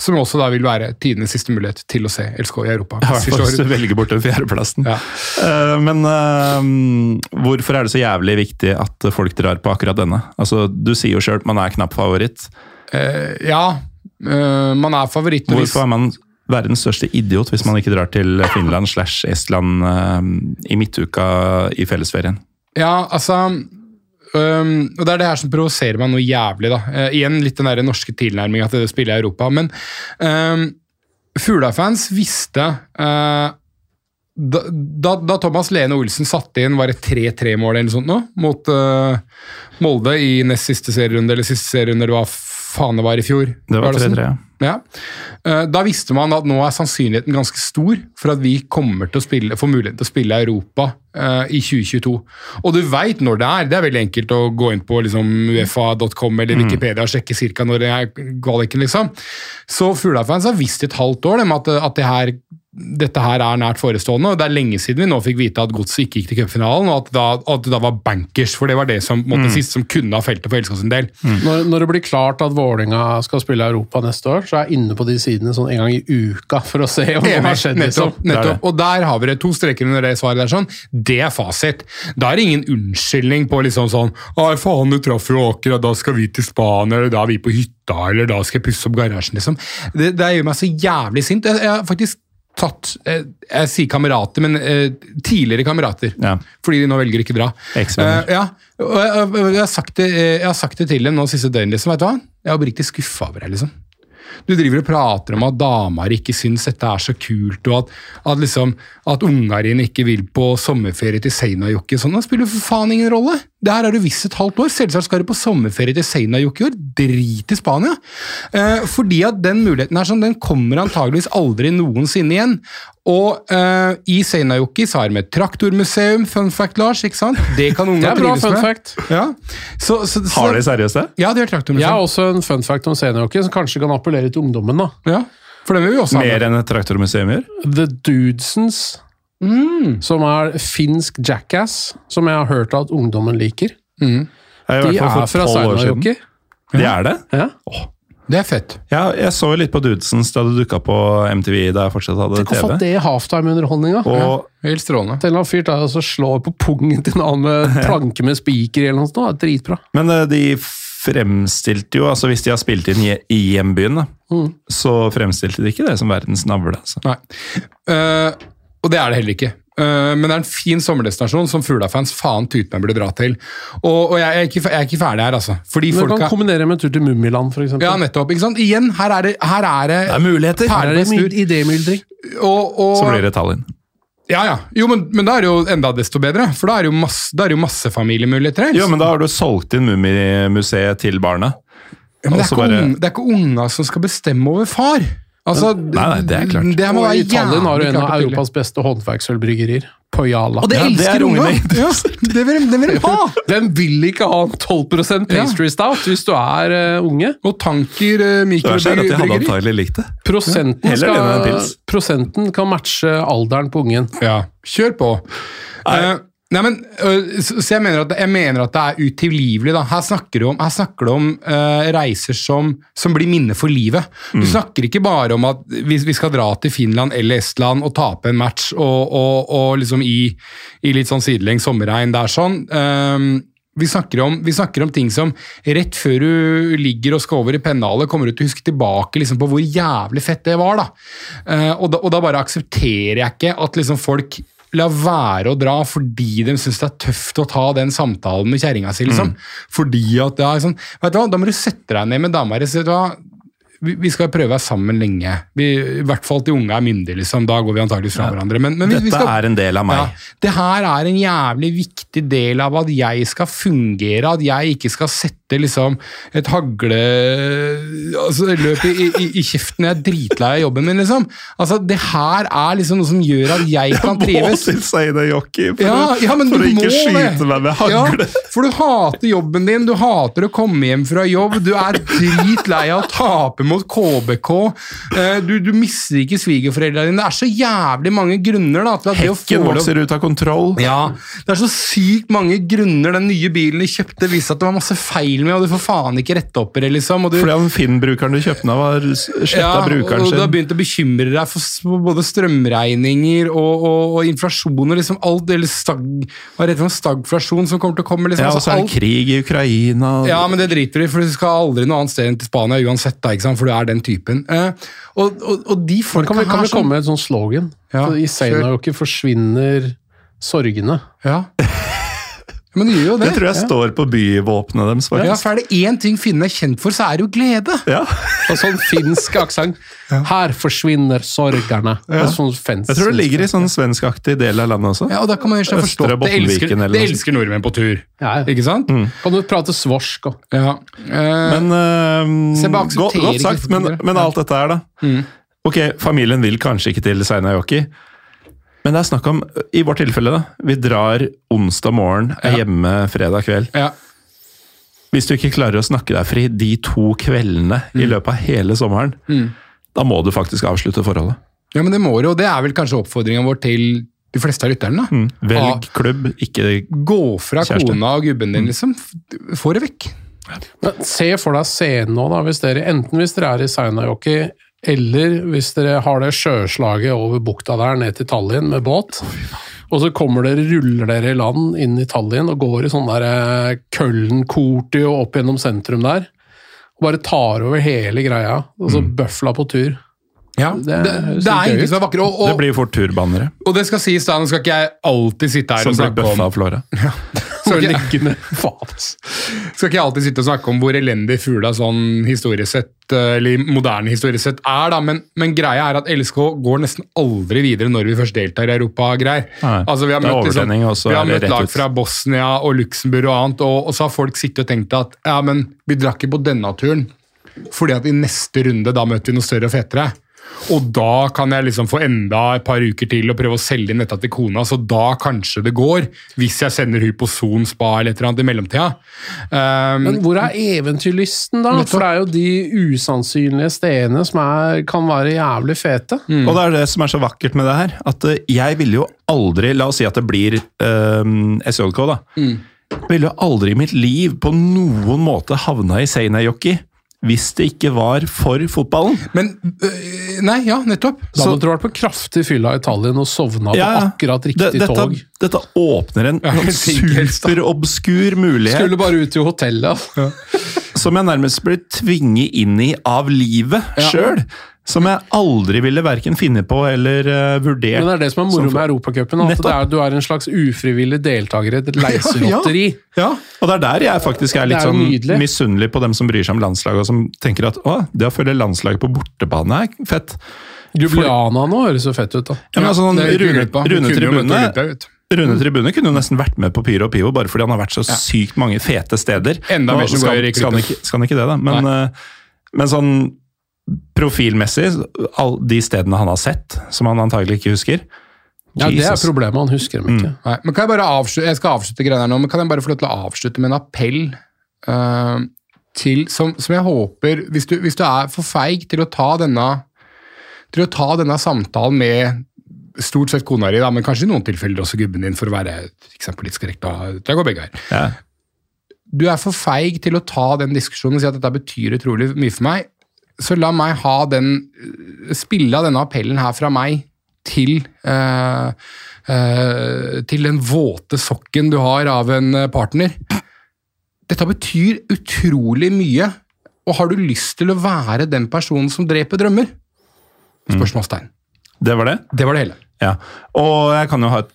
som også da vil være tidenes siste mulighet til å se LSK i Europa. Ja, hvis du velger bort den fjerdeplassen. Ja. Uh, men uh, hvorfor er det så jævlig viktig at folk drar på akkurat denne? Altså, Du sier jo sjøl man er knapp favoritt. Uh, ja, man er favoritt. Hvorfor er man verdens største idiot hvis man ikke drar til Finland slash Estland i midtuka i fellesferien? Ja, altså øhm, og Det er det her som provoserer meg noe jævlig. da. Uh, igjen litt den der norske tilnærminga til det spillet i Europa. Men um, Fugla-fans visste uh, da, da, da Thomas Lene Olsen satte inn var det 3-3-mål eller sånt nå, mot uh, Molde i nest siste serierunde, eller siste serierunde eller hva faen det var i fjor. Det var sånn? 3-3. ja. Ja. Eh, Da visste man at nå er sannsynligheten ganske stor for at vi kommer til å spille, få muligheten til å spille Europa eh, i 2022. Og du veit når det er. Det er veldig enkelt å gå inn på liksom, uefa.com eller Wikipedia og sjekke cirka når det er kvaliken. liksom. Så Fuglafans har visst et halvt år dem, at, at det her, dette her er nært forestående. og Det er lenge siden vi nå fikk vite at Godset ikke gikk til cupfinalen, og at, da, at det da var bankers. For det var det som måtte mm. sist som kunne ha feltet for LSK sin del. Når, når det blir klart at Vålinga skal spille Europa neste år, så er jeg inne på de sidene sånn en gang i uka for å se om noe har skjedd. Liksom. nettopp, nettopp. Og der har vi det. To streker under det svaret der. sånn. Det er fasit. Da er det ingen unnskyldning på liksom sånn Ai, faen, du traff jo akkurat, da skal vi til Spania, eller da er vi på hytta, eller da skal jeg pusse opp garasjen, liksom. Det, det gjør meg så jævlig sint. Jeg, jeg har faktisk tatt jeg, Jeg sier kamerater, men eh, tidligere kamerater. Ja. Fordi de nå velger ikke dra. Eh, ja, og jeg, jeg, jeg, har sagt det, eh, jeg har sagt det til dem nå siste døgnet, liksom. Vet du hva? Jeg er oppriktig skuffa over deg, liksom. Du driver og prater om at damer ikke syns dette er så kult, og at, at, liksom, at unga dine ikke vil på sommerferie til Seinajokki. Sånn, det spiller for faen ingen rolle! Det her har du visst et halvt år. Selvsagt skal du på sommerferie til Seinajokki i år. Drit i Spania! Eh, fordi at den muligheten her, sånn, den kommer antageligvis aldri noensinne igjen. Og eh, i Seinajokki så har vi et traktormuseum, fun fact, Lars. ikke sant? Det kan unga er bra trives med. fact. Ja. Så, så, så, Har de seriøst det? Ja, de har Jeg har traktormuseum. også en fun fact om seniorhockey som kanskje kan appellere til ungdommen. da. Ja, for det vil vi også ha. Mer enn et traktormuseum gjør? The Dudesons, som er finsk jackass, som jeg har hørt at ungdommen liker. Mm. har De er fra 12 år siden. Seinajokki. De er det? Ja. Det er fett. Ja, jeg så litt på Dudesons da det dukka på MTV da jeg fortsatt hadde Tenk å få TV. det i halftime-underholdninga. Ja, Helt strålende. Til en eller annen fyr der og så slår på pungen til en annen med planke med spiker eller noe sånt. Er Dritbra. Men eh, de fremstilte jo, altså hvis de har spilt inn i hjembyen, Mm. så fremstilte de ikke det som verdens navle. Altså. Nei. Uh, og det er det heller ikke. Uh, men det er en fin sommerdestinasjon som Fugla-fans faen tute meg burde dra til. Og, og jeg, er ikke, jeg er ikke ferdig her, altså. Fordi Men du kan kombinere med en tur til Mummiland, eksempel. Ja, nettopp. ikke sant? Igjen, her er det, her er det, Det er muligheter! Her er det idémyldring. og, og, Så blir det Tallinn. Ja, ja. Jo, men, men da er det jo enda desto bedre, for da er det jo masse, da er det jo masse familiemuligheter. Jo, men da har du solgt inn Mummimuseet til barna. Ja, men det, er bare- unge, det er ikke unga som skal bestemme over far. Altså, Nei, nei, det er klart. Det må være Italien har jo en av. Europas beste håndverksølbryggerier. Poyala. Og det elsker ja, ungene. Ja, det vil det vil de ha! Den vil ikke ha 12 pastry stout hvis du er uh, unge. Og tanker uh, hadde mikrobryggeri. Prosenten, skal, prosenten kan matche alderen på ungen. Ja, kjør på. Eh, nei, men, så, jeg, mener at, jeg mener at det er utilgivelig. Da. Her snakker du om, her snakker du om uh, reiser som, som blir minne for livet. Du snakker ikke bare om at vi, vi skal dra til Finland eller Estland og tape en match og, og, og liksom i, i litt sånn sidelengs sommerregn der sånn. Um, vi snakker, om, vi snakker om ting som rett før du ligger og skal over i pennalet, kommer du til å huske tilbake liksom, på hvor jævlig fett det var. Da. Uh, og, da og da bare aksepterer jeg ikke at liksom, folk lar være å dra fordi de syns det er tøft å ta den samtalen med kjerringa si. Liksom. Fordi at ja, sånn, vet du hva, Da må du sette deg ned med dama di. Vi vi skal prøve å være sammen lenge. Vi, I hvert fall til unge er myndige. Liksom. Da går vi antakeligvis fra hverandre. Men, men vi, vi Dette skal, er en del av meg. ja, det her er en jævlig viktig del av at jeg skal fungere, at jeg ikke skal sette liksom et hagle... Altså, løp i, i, i kjeften jeg er dritlei av jobben min, liksom. Altså, det her er liksom noe som gjør at jeg kan trives. Må til Seine-jockey for, Ja, ja, men for du å ikke skyte meg med hagle. Ja, for du hater jobben din, du hater å komme hjem fra jobb, du er dritlei av å tape mot KBK, eh, du, du mister ikke svigerforeldrene dine. Det er så jævlig mange grunner da, til at det å få vokser ut av kontroll. ja, Det er så sykt mange grunner den nye bilen de kjøpte, viste at det var masse feil med, og du får faen ikke rette opp i det, liksom. Og du, Fordi han Finn-brukeren du kjøpte den av, har sletta ja, brukeren og du har begynt å bekymre deg for både strømregninger og, og, og inflasjon og liksom alt, eller stag, var det for stagflasjon som kommer til å komme. Liksom, Ja, og altså, så er det alt- krig i Ukraina. ja, men det driter du i, for du skal aldri noe annet sted enn til Spania uansett, da, ikke sant? for du er den typen. Eh, og, og, og de folka kan vi, kan vi komme med et sånn slogan? Ja, Så I. Seinajoki forsvinner sorgene. Ja. Men det gjør jo det. Det tror jeg står på byvåpenet deres, Ja, for er det én ting finnene er kjent for, så er det jo glede. Ja. Og sånn finsk aksent. Her forsvinner sorgerne. Er Sånn fens- Jeg tror det ligger i sånn svenskaktig del av landet også. Ja, og da kan man jo ikke forstå det elsker, Bottenviken det elsker nordmenn på tur. Ja, ja. Ikke sant? Kan du prate svorsk og Ja. Eh, Men uh, godt, godt sagt, men, men alt dette her, da. Ok, familien vil kanskje ikke til Seinajoki. Men det er snakk om, i vårt tilfelle, da. Vi drar onsdag morgen, er Ja. hjemme fredag kveld. ja. Hvis du ikke klarer å snakke deg fri de to kveldene Mm. i løpet av hele sommeren, da må du faktisk avslutte forholdet. ja, men det må du, og det er vel kanskje oppfordringa vår til de fleste av lytterne. Mm. Velg klubb, ikke Gå fra Kjæreste. kona og gubben din, liksom. Få det vekk. Men Se for deg scenen nå, da, hvis dere, enten hvis dere er i Seinajoki, eller hvis dere har det sjøslaget over bukta der ned til Tallinn med båt. Og så kommer dere, ruller dere i land inn i Tallinn og går i sånn der eh, Køllen-korti og opp gjennom sentrum der. Og bare tar over hele greia. Og så bøfla på tur. Ja, Det det, er- det, er ingenting som er vakkert. Og, Det og, blir fort turbannere, og det skal sies, da, nå skal ikke jeg alltid sitte her som og blir snakke bøffa av Flåre. Så Ikke- legge Faen, skal ikke alltid sitte og snakke om hvor elendig Fugla sånn historisk sett, eh, eller moderne historisk sett er, da, men, men greia er at LSK går nesten aldri videre når vi først deltar i Europa-greier. Altså, vi har møtt, liksom, vi har møtt lag fra Bosnia og Luxembourg og annet, og, og så har folk sittet og tenkt at ja, men vi drakk ikke på denne turen, fordi at i neste runde da møter vi noe større og fetere. Og da kan jeg liksom få enda et par uker til og prøve å selge inn dette til kona, så da kanskje det går, hvis jeg sender på Son spa eller et eller annet i mellomtida. Um, Men hvor er eventyrlysten, da? For det er jo de usannsynlige stedene som er, kan være jævlig fete. Mm. Og det er det som er så vakkert med det her, at eh, jeg ville jo aldri La oss si at det blir um, SJK, da. Mm. Ville jo aldri i mitt liv på noen måte havna i Seinajoki hvis det ikke var for fotballen. Men øh, Nei, ja, nettopp. Da Så- måtte du vært på kraftig fylla i Italien og sovna Ja, på akkurat riktig Det- dette, tog. Dette åpner en Ja, superobskur mulighet Skulle bare ut til hotellet. som jeg nærmest ble tvinget inn i av livet Ja. sjøl. Som jeg aldri ville verken finne på eller uh, vurdert. Men det er det som er moro med Europacupen. At er, du er en slags ufrivillig deltaker i et leiselotteri. Ja. Og det er der jeg faktisk er litt er sånn misunnelig på dem som bryr seg om landslaget, og som tenker at å, det å følge landslaget på bortebane er fett. Ljubljana nå høres så fett ut, da. Ja, men altså, sånn, Rune. Rune, Tribune. Rune Tribune kunne jo nesten vært med på Pyro og Pivo, bare fordi han har vært så sykt mange fete steder. Enda mer som skal, går i skal, han ikke, skal han ikke det, da, men, eh, men sånn profilmessig, all de stedene han har sett, som han antagelig ikke husker Ja, Det er problemet, han husker dem ikke. Nei, men kan Jeg bare avslutte, jeg skal avslutte greiene her nå, men kan jeg bare få lov til å avslutte med en appell uh, til, som, som jeg håper hvis du, hvis du er for feig til å ta denne til å ta denne samtalen med stort sett kona di, men kanskje i noen tilfeller også gubben din, for å være eksempel, litt korrekt. da, Det går begge her. Ja. Du er for feig til å ta den diskusjonen og si at dette betyr utrolig mye for meg, så la meg ha den spille av denne appellen her fra meg til eh, eh, til den våte sokken du har av en eh, partner. Dette betyr utrolig mye, og har du lyst til å være den personen som dreper drømmer? Spørsmålstegn. Det var det? Det var det hele. Ja. Og jeg kan jo ha et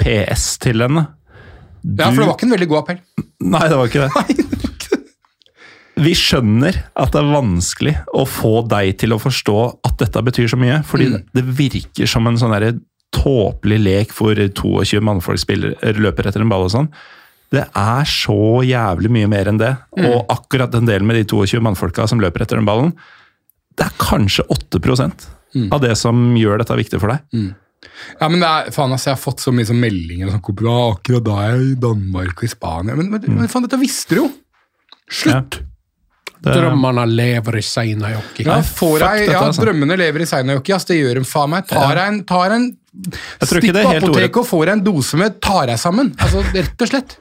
PS til henne. Ja, for det var ikke en veldig god appell. Nei, det var ikke det. Vi skjønner at det er vanskelig å få deg til å forstå at dette betyr så mye, fordi Mm. det virker som en sånn tåpelig lek hvor 22 mannfolk spiller, løper etter en ball og sånn. Det er så jævlig mye mer enn det. Mm. Og akkurat den delen med de 22 mannfolka som løper etter den ballen, det er kanskje 8 Mm. av det som gjør dette viktig for deg. Ja, men det er, faen altså, Jeg har fått så mye sånn meldinger og sånn, akkurat da er jeg i Danmark og i Spania. Men, men, men faen, dette visste du jo! Slutt! Det, Drømmene lever i Seinäjoki. Ja, dette, ja, altså. Drømmene lever i Seinäjoki, ass. Det gjør de faen meg. Tar en, tar en Stikk på apoteket og får en dose med 'tar deg sammen'. Altså, Rett og slett.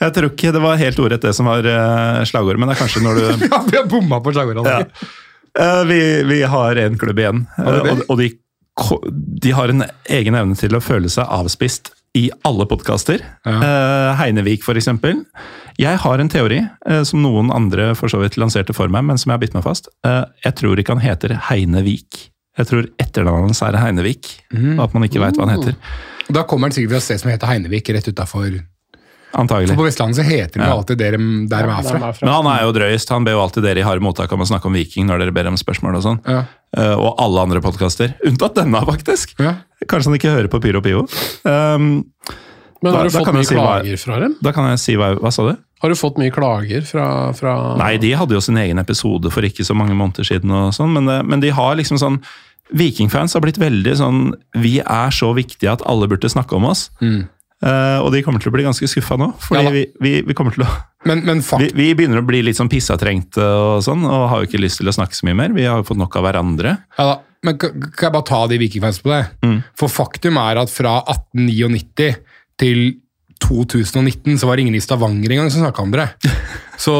jeg tror ikke det var helt ordrett det som var uh, slagordet, men det er kanskje når du Ja, vi har bomma på slagordet. Ja. Eh, vi, vi har en klubb igjen, det? og, og de, de har en egen evne til å føle seg avspist i alle podkaster. Heinevik, for eksempel. Jeg har en teori uh, som noen andre for så vidt lanserte for meg, men som jeg har bitt meg fast. Uh, jeg tror ikke han heter Heinevik. Jeg tror etternavnet hans er Heinevik, mm. og at man ikke veit hva han heter. Da kommer han sikkert fra et sted som heter Heinevik, rett utafor Antagelig. For på Vestlandet så heter det Ja. alltid der de, der de er fra. Men han er jo drøyest. Han ber jo alltid dere i harde mottak om å snakke om Viking når dere ber om spørsmål og sånn. Ja. Eh, og alle andre podkaster. Unntatt denne, faktisk. Ja. Kanskje han ikke hører på Pyro Pio. Um, Men Da- har du fått mye si klager hva- fra dem? da kan jeg si hva, hva sa du? Har du fått mye klager fra, fra Nei, de hadde jo sin egen episode for ikke så mange måneder siden, og sånn, men, men de har liksom sånn Vikingfans har blitt veldig sånn Vi er så viktige at alle burde snakke om oss. Eh, og de kommer til å bli ganske skuffa nå, fordi Ja vi, vi, vi kommer til å Men, men vi, vi begynner å bli litt sånn pissatrengte og sånn, og har jo ikke lyst til å snakke så mye mer. Vi har jo fått nok av hverandre. ja da. Men kan kan jeg bare ta de vikingfans på det? Mm. For faktum er at fra 1899 til 2019 så var det ingen i Stavanger engang som snakka om dere. Så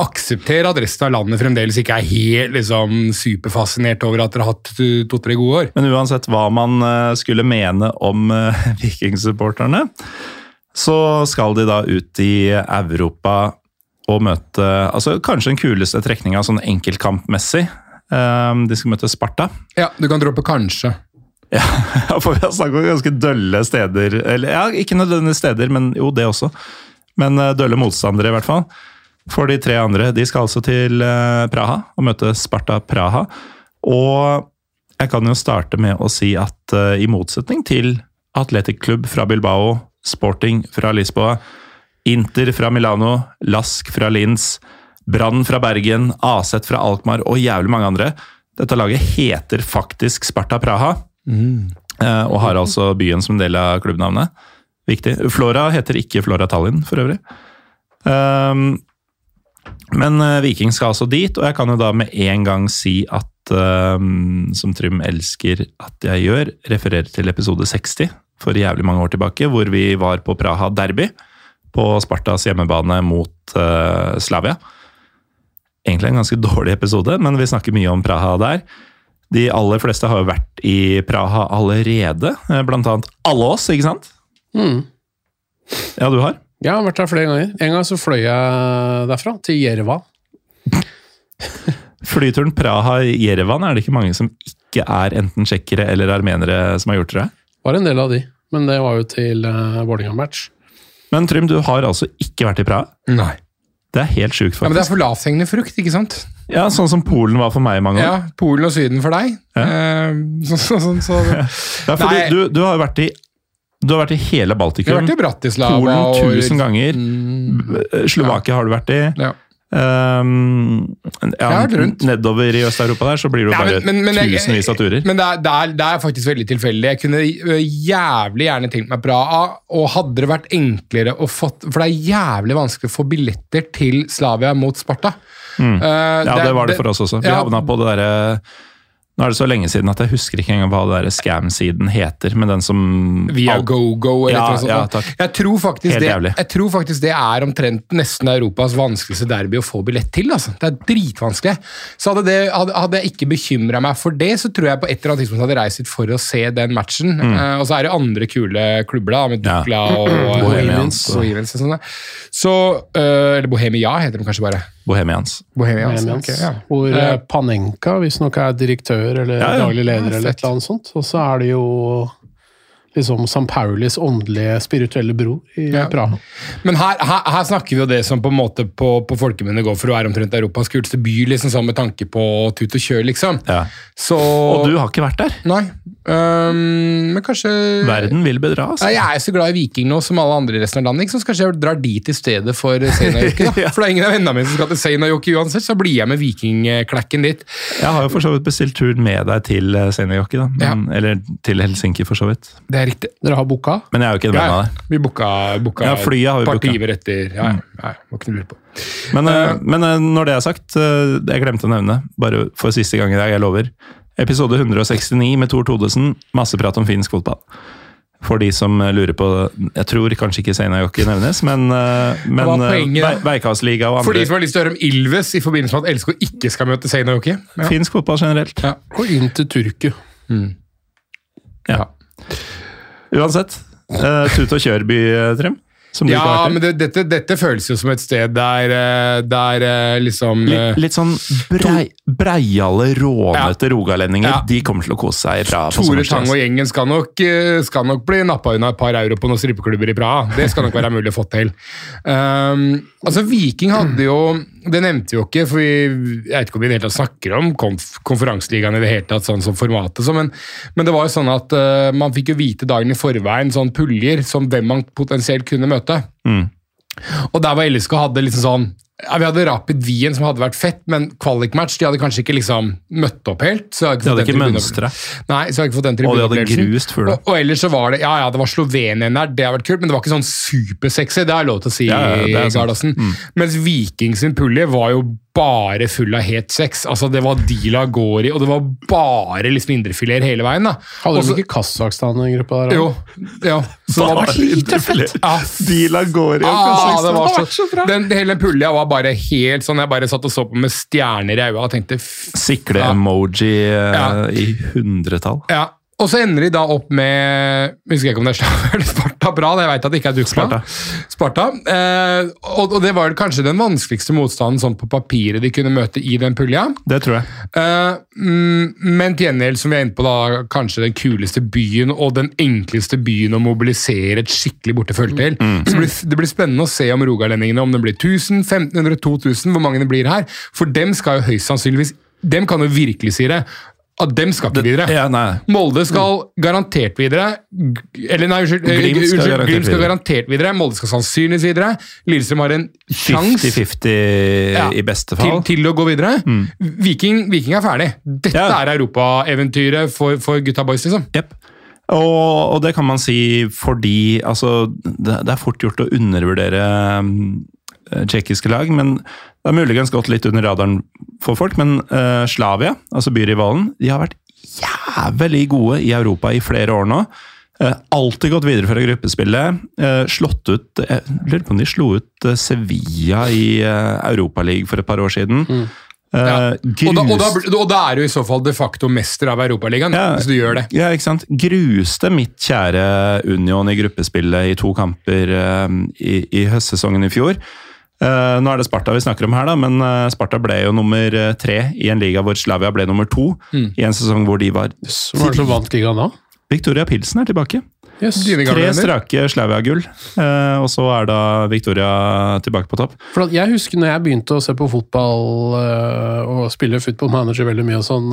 aksepter at resten av landet fremdeles ikke er helt liksom, superfascinert over at dere har hatt to-tre gode år. Men uansett hva man eh, skulle mene om eh, vikingsupporterne, så skal de da ut i Europa og møte altså Kanskje den kuleste trekninga sånn enkeltkampmessig. Eh, De skal møte Sparta. Ja, du kan droppe kanskje. Ja, for vi har snakket om ganske dølle steder. Eller ja, ikke nødvendigvis steder, men jo, det også. Men eh, dølle motstandere, i hvert fall. For de tre andre. De skal altså til eh, Praha og møte Sparta Praha. Og jeg kan jo starte med å si at eh, i motsetning til Atletic Klubb fra Bilbao, Sporting fra Lisboa, Inter fra Milano, Lask fra Linz, Brann fra Bergen, Aset fra Alkmaar og jævlig mange andre. Dette laget heter faktisk Sparta Praha, eh, og har altså byen som del av klubbnavnet. Viktig. Flora heter ikke Flora Tallinn, for øvrig. Um, men eh, Viking skal altså dit, og jeg kan jo da med en gang si at um, som Trym elsker at jeg gjør, refererer til episode 60 for jævlig mange år tilbake, hvor vi var på Praha Derby på Spartas hjemmebane mot eh, Slavia. Egentlig en ganske dårlig episode, men vi snakker mye om Praha der. De aller fleste har jo vært i Praha allerede, eh, blant annet alle oss, ikke sant? Mm. Ja, du har? Jeg har vært der flere ganger. En gang så fløy jeg derfra, til Jerva. Flyturen Praha-Jerevan er det ikke mange som ikke er enten tsjekkere eller armenere som har gjort, tror jeg. Var en del av de, men det var jo til uh, Vålerenga-match. Men Trym, du har altså ikke vært i Praha? Nei. Det er helt sjukt, Ja, men det er faktisk. for lavthengende frukt, ikke sant? Ja, Sånn som Polen var for meg i mange år. Ja, Polen og Syden for deg. Eh, så, så, så, så. Ja, for du, du, du har jo vært i du har vært i hele Baltikum. vært i Bratislava Polen tusen ganger. Mm, Slovakia har du vært i. ja. Um, ja, nedover i Øst-Europa der, så blir det jo bare men- men- men tusenvis av turer. Men det er, det, er, det er faktisk veldig tilfeldig. Jeg kunne jævlig gjerne tenkt meg Praha, og hadde det vært enklere å få For det er jævlig vanskelig å få billetter til Slavia mot Sparta. Mm. Uh, Ja, det var det for oss også. Vi ja. havna på det derre Nå er det så lenge siden at jeg husker ikke engang hva der scam-siden heter, men den som Via GoGo GoGo eller Ja, noe sånt. ja, takk. Jeg tror, faktisk det, jeg tror faktisk det er omtrent nesten Europas vanskeligste derby å få billett til. Altså. Det er dritvanskelig. Så hadde, det, hadde, jeg ikke bekymra meg for det, så tror jeg på et eller annet tidspunkt hadde reist hit for å se den matchen. Eh, og så er det andre kule klubber, da, med Dukla Ja. Og Bohemians. Bohemians og sånn. Så, uh, eller Bohemia heter de kanskje bare. Bohemians. Bohemians, Bohemians, okay, ja. Hvor Eh, eh, Panenka visstnok er direktør eller Ja, ja. daglig leder, Ja, eller et eller annet sånt. Og så er det jo liksom San Paulis åndelige, spirituelle bror i Ja. Praha. Men her, her, her snakker vi jo det som på en måte på, på folkemunne går for å være omtrent Europas kuleste by, liksom sånn med tanke på tut og kjør, liksom. Ja. Så Og du har ikke vært der? Nei. Øhm, men kanskje Verden vil bedra, altså. Jeg er så glad i Viking nå som alle andre i resten av landet, så kanskje jeg drar dit i stedet for Seinajoki. ja. For det er ingen av vennene mine som skal til Seinajoki uansett, så blir jeg med vikingklekken dit. Jeg har jo for så vidt bestilt tur med deg til Seinajoki, Seinäjoki, da. Men, Eller til Helsinki, for så vidt. Det er riktig. Dere har booka? Men jeg er jo ikke en venn Ja, av deg. vi booka, booka Ja, flyet har vi booka. etter. Ja, ja, må ikke lure på. Men, uh, men eh, når det er sagt, eh, jeg glemte å nevne, bare for siste gang i dag, jeg lover. Episode 169 med Tor Todesen, masse prat om finsk fotball. For de som eh, lurer på Jeg tror kanskje ikke Seinäjoki nevnes, men, eh, men eh, Veikasliga og For de som har lyst til å høre om Ilves i forbindelse med at LSK ikke skal møte Seinajoki. Ja. Finsk fotball generelt. Ja. Og inn til Turku. Ja. Uansett. Uh, tut og kjør-by, eh, Trym. Som Ja, i. men det, dette, dette føles jo som et sted der, eh, der eh, liksom eh, Litt, litt sånn brei, breiale, rånete rogalendinger. Ja. De kommer til å kose seg bra Praha. Tore. Tang og gjengen skal nok, skal nok bli nappa unna et par euro på noen strippeklubber i Praha. Det skal nok være mulig å få til. Um, altså, Viking hadde jo Det nevnte vi jo ikke, for vi, jeg vet ikke om vi i det hele tatt snakker om konf konferanseligaen i det hele tatt, sånn som formatet, så, men, men det var jo sånn at uh, man fikk jo vite dagen i forveien sånn puljer som hvem man potensielt kunne møte. Mm. Og der var LSK hadde liksom sånn ja, Vi hadde Rapid Wien, som hadde vært fett, men kvalik-match de hadde kanskje ikke liksom møtt opp helt. De hadde ikke mønstre mønstra. Nei, så jeg har ikke fått den Og de hadde grust fugla. Og, og ellers så var det ja, ja, det var Slovenien der, det har vært kult, men det var ikke sånn supersexy. Det jeg lov til å si, Ja, ja, er. Gardasen. Mm. Mens Viking sin pulje var jo bare full av het sex. Altså, det var Dila Gori, og det var bare liksom indrefileter hele veien. da. Hadde Og så- de ikke Kasakhstan i gruppa der? da? Jo. ja. Så det var Dritfett! Ja, Dila går i Ah, det var så, så, den, hele pulja var bare helt sånn Jeg bare satt og så på med stjerner i øynene og tenkte Sikle-emoji eh, Ja. i hundretall. Ja. Og så ender de da opp med jeg ikke om det er eller Sparta bra, det jeg vet at det ikke er Dukla. Sparta. Sparta. Eh, og, og det var kanskje den vanskeligste motstanden sånn på papiret de kunne møte i den pulja. Det tror jeg. Eh, mm, men til gjengjeld, som vi er inne på, da, kanskje den kuleste byen og den enkleste byen å mobilisere et skikkelig bortefølge til. Så det blir, det blir spennende å se om rogalendingene, om det blir 1000, 1500, 2000, hvor mange det blir her. For dem skal jo høyst sannsynligvis Dem kan jo virkelig si det. At dem skal ikke videre. Ja. Molde skal garantert videre. Eller nei, unnskyld. eh, Glimt skal unnskyld, garantert Glimt skal videre. garantert videre. Molde skal sannsynligvis videre. Lillestrøm har en sjanse 50-50 Ja, i beste fall. Til, til å gå videre. Viking, Viking er ferdig. Dette Ja. er europaeventyret for, for gutta boys, liksom. Yep. Og, og det kan man si fordi altså, det, det er fort gjort å undervurdere um, tsjekkiske lag, men det har muligens gått litt under radaren for folk. Men uh, Slavia, altså byrivalen, de har vært jævlig gode i Europa i flere år nå. Uh, alltid gått videre fra gruppespillet. Uh, slått ut Jeg lurer på om de slo ut eh, Sevilla i uh, Europaligaen for et par år siden. Mm. Ja. Og, da, og, da, og da er du i så fall de facto mester av Europaligaen, Ja. hvis du gjør det. Ja, ikke sant. Gruste mitt kjære Union i gruppespillet i to kamper eh, i, i høstsesongen i fjor. Eh, nå er det Sparta vi snakker om her, da, men eh, Sparta ble jo nummer eh, tre i en liga hvor Slavia ble nummer to. Mm. I en sesong hvor de var Hvem var det som vant ligaen da? Victoria Pilsen er tilbake. Yes. Tre strake Slavia-gull, eh, og så er da Victoria tilbake på topp. For jeg husker når jeg begynte å se på fotball og spille football manager veldig mye og sånn,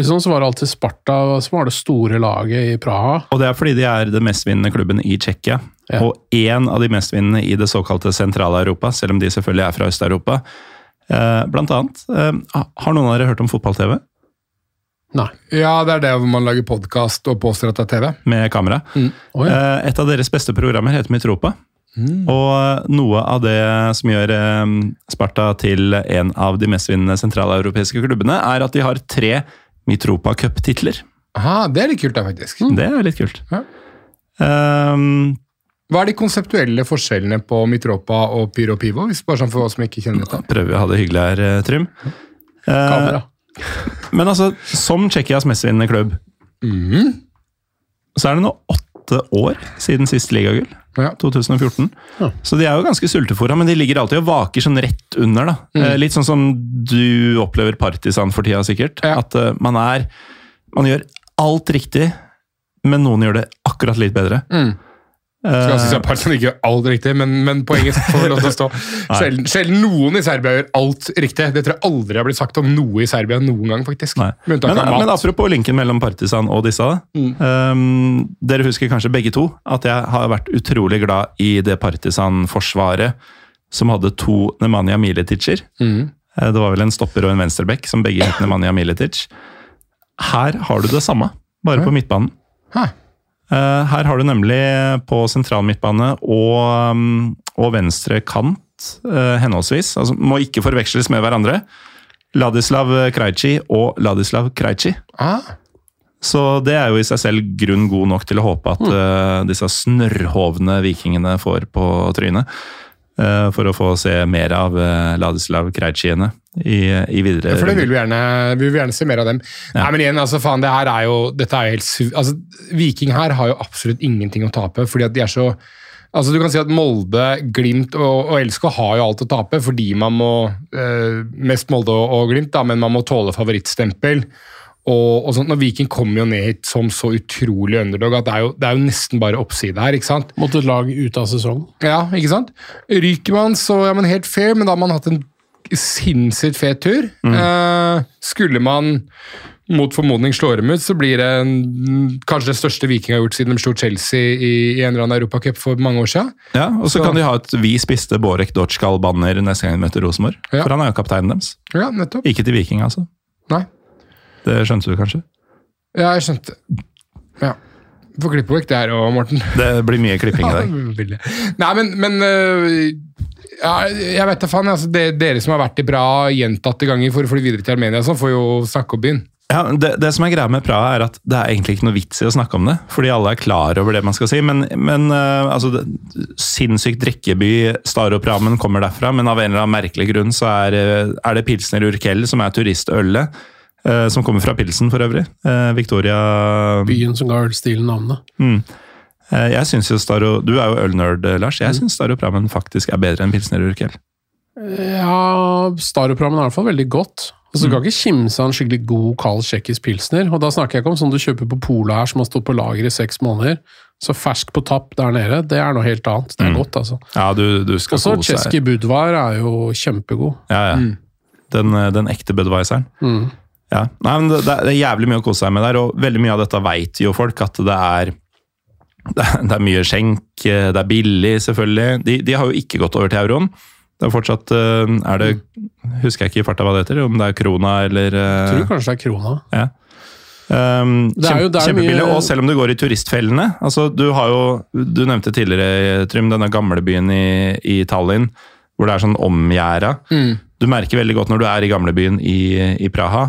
liksom så var det alltid Sparta som var det store laget i Praha. Og det er fordi de er den mestvinnende klubben i Tsjekkia. Ja. Og én av de mestvinnende i det såkalte sentrale-Europa, selv om de selvfølgelig er fra Øst-Europa. Eh, blant annet. Eh, har noen av dere hørt om fotball-TV Nei. Ja, det er det hvor man lager podkast og påstår at det er TV. med kamera? Å, ja. Eh, Et av deres beste programmer heter Mitropa. Og noe av det som gjør eh, Sparta til en av de mestvinnende sentraleuropeiske klubbene, er at de har tre Mitropa Cup-titler. Det er litt kult, da, faktisk. Det er litt kult. Ja. Um, Hva er de konseptuelle forskjellene på Mitropa og Pyro Pivo? Hvis bare sånn for oss som ikke kjenner dette. prøver å ha det hyggelig her, Trym. Trym. Eh, Kamera. men altså, som Tsjekkias mestvinnende klubb, så er det nå åtte år siden siste ligagull. Ja. 2014. Ja. Så de er jo ganske sultefòra, men de ligger alltid og vaker sånn rett under. da. Eh, Litt sånn som du opplever Partisan for tida, sikkert. Ja. At uh, man er Man gjør alt riktig, men noen gjør det akkurat litt bedre. Mm. Skal si at Partizan ikke gjør alt riktig, men, men poenget får lov til å stå. Sjelden, sjelden noen i Serbia gjør alt riktig. Det tror jeg aldri har blitt sagt om noe i Serbia noen gang, faktisk. Men, men apropos linken mellom Partisan og disse. Mm. Um, dere husker kanskje begge to at jeg har vært utrolig glad i det Partisan-forsvaret som hadde to Nemanja Mileticer. Mm. Eh, Det var vel en stopper og en venstreback som begge het Nemanja Miletic. Her har du det samme, bare på midtbanen. Hæ. Eh, Her har du nemlig på sentral midtbane og, um, og venstre kant eh, henholdsvis. Altså, må ikke forveksles med hverandre. Ladislav Krejci og Ladislav Krejci. Ah, Så det er jo i seg selv grunn god nok til å håpe at eh, disse snørrhovne vikingene får på trynet. Eh, for å få se mer av uh, Ladislav Krejciene i, i videre for det vil vi gjerne, vi vil gjerne se mer av dem. Nei, men igjen, altså faen, det her er jo, dette er jo helt su- altså, Viking her har jo absolutt ingenting å tape, fordi at de er så Altså Du kan si at Molde, Glimt og, og LSK har jo alt å tape, fordi man må eh, Mest Molde og, og Glimt, da, men man må tåle favorittstempel. Og, og sånt, når Viking kommer jo ned hit som så utrolig underdog at det er jo, det er jo nesten bare oppside her. ikke sant? Måtte et lag ut av sesongen. Ja, ikke sant? Ryker man, så er man helt fair, men da har man hatt en sinnssykt fet tur. Eh, skulle man mot formodning slå dem ut, så blir det en, kanskje det største Viking har gjort siden de slo Chelsea i, i en eller annen Europacup for mange år siden. Ja, Og så Så- kan de ha et 'vi spiste Borek Dotchkal'-banner neste gang de møter Rosenborg. Ja. For han er jo kapteinen deres. Ja, nettopp. Ikke til Viking, altså. Nei. Det skjønte du kanskje? Ja, jeg skjønte. Ja. Få klippe vekk det her òg, Morten. Det blir mye klipping i dag. Nei, men, men øh, ja, Jeg vet da faen. Altså, det, dere som har vært i Praha gjentatte ganger for å fly videre til Armenia, så får jo snakke opp byen. Ja, det, det som er greia med Praha, er at det er egentlig ikke noe vits i å snakke om det. Fordi alle er klar over det man skal si. Men, men eh, altså, det, sinnssykt drikkeby, Staropramen kommer derfra, men av en eller annen merkelig grunn så er, eh, er det Pilsner Urkel som er turistølet. Eh, som kommer fra Pilsen, for øvrig. Eh, Victoria Byen som ga ølstilen navnet. Eh, Jeg synes jo Staro, Du er jo ølnerd, Lars. Jeg syns Staropramen faktisk er bedre enn Pilsner Urkel. Ja, Staropramen er i hvert fall veldig godt. Altså, Du kan ikke kimse av en skikkelig god kald tsjekkisk pilsner. Og da snakker jeg ikke om sånn du kjøper på Polet her, som har stått på lager i seks måneder. Så fersk på tapp der nede, det er noe helt annet. Det er godt, altså. Ja, du, du skal Også tsjekki. Budvar er jo kjempegod. Ja, ja. Den, eh, den ekte Budwiseren. Mm. Ja. Nei, men det, det er jævlig mye å kose seg med der, og veldig mye av dette veit jo folk at det er det er, mye skjenk, eh, det er billig, selvfølgelig. De, de har jo ikke gått over til euroen. Det er fortsatt eh, er det, Husker jeg ikke i farta hva det heter, om det er krona eller Jeg eh, tror kanskje det er krona. ja. Um, Det det Kjempebillig, mye- og selv om du går i turistfellene altså Du har jo, du nevnte tidligere, Trym, denne gamlebyen i, i Tallinn, hvor det er sånn omgjerda. Du merker veldig godt når du er i gamlebyen i, i Praha.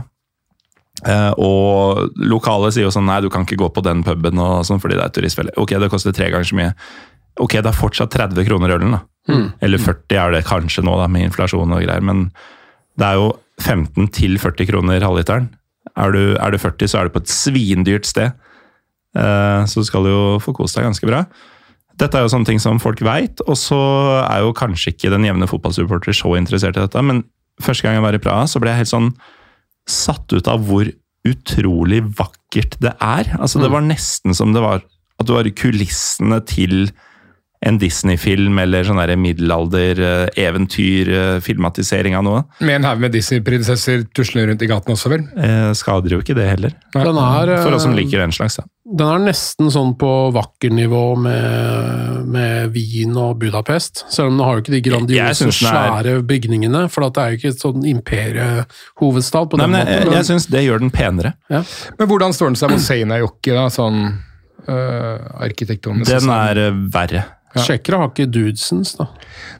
Eh, og lokale sier jo sånn Nei, du kan ikke gå på den puben og sånn, fordi det er turistfelle. Ok, det koster tre ganger så mye. Ok, det er fortsatt 30 kroner ølen, da. Eller 40 er det kanskje nå, da, med inflasjon og greier. Men det er jo 15 til 40 kroner halvliteren. Er du, er du 40, så er du på et svindyrt sted. Uh, så du skal jo få kose deg ganske bra. Dette er jo sånne ting som folk veit, og så er jo kanskje ikke den jevne fotballsupporter så interessert i dette, men første gang jeg var i Praha, så ble jeg helt sånn satt ut av hvor utrolig vakkert det er. Altså, det var nesten som det var at du var i kulissene til en Disney-film eller sånn der middelalder-eventyr-filmatisering av noe. Med en haug med Disney-prinsesser tuslende rundt i gaten også, vel? Eh, skader jo ikke det heller. Den er, eh, For oss som liker den slags. da. Den er nesten sånn på vakkernivå med, med Wien og Budapest. Selv om den har jo ikke de grandiose, svære bygningene. For at det er jo ikke et sånn imperiehovedstad på Nei, den men måten. måten. jeg syns det gjør den penere. ja. Men hvordan står den seg mot Seinäjoki, da? Sånn øh, arkitektonisk? Den er eh, verre. Tsjekkere har ikke dudesens, da.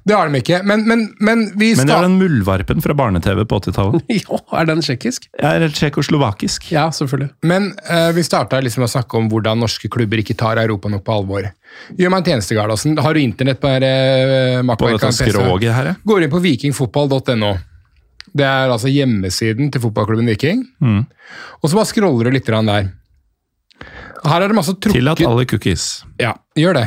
Det har de ikke. Men, men, men vi Men det er skal den muldvarpen fra barne-TV på 80-tallet. jo, er den tsjekkisk? Jeg er tsjekkoslovakisk. Ja, selvfølgelig. Men uh, vi starta liksom å snakke om hvordan norske klubber ikke tar Europa nok på alvor. Gjør meg en tjeneste, Gardasen. Har du internett på, her, uh, På dette skroget her, ja. Går inn på vikingfotball.no. Det er altså hjemmesiden til fotballklubben Viking. Mm. Og så bare scroller du litt der. Her er det masse trukket Tillat alle cookies. Ja, gjør det.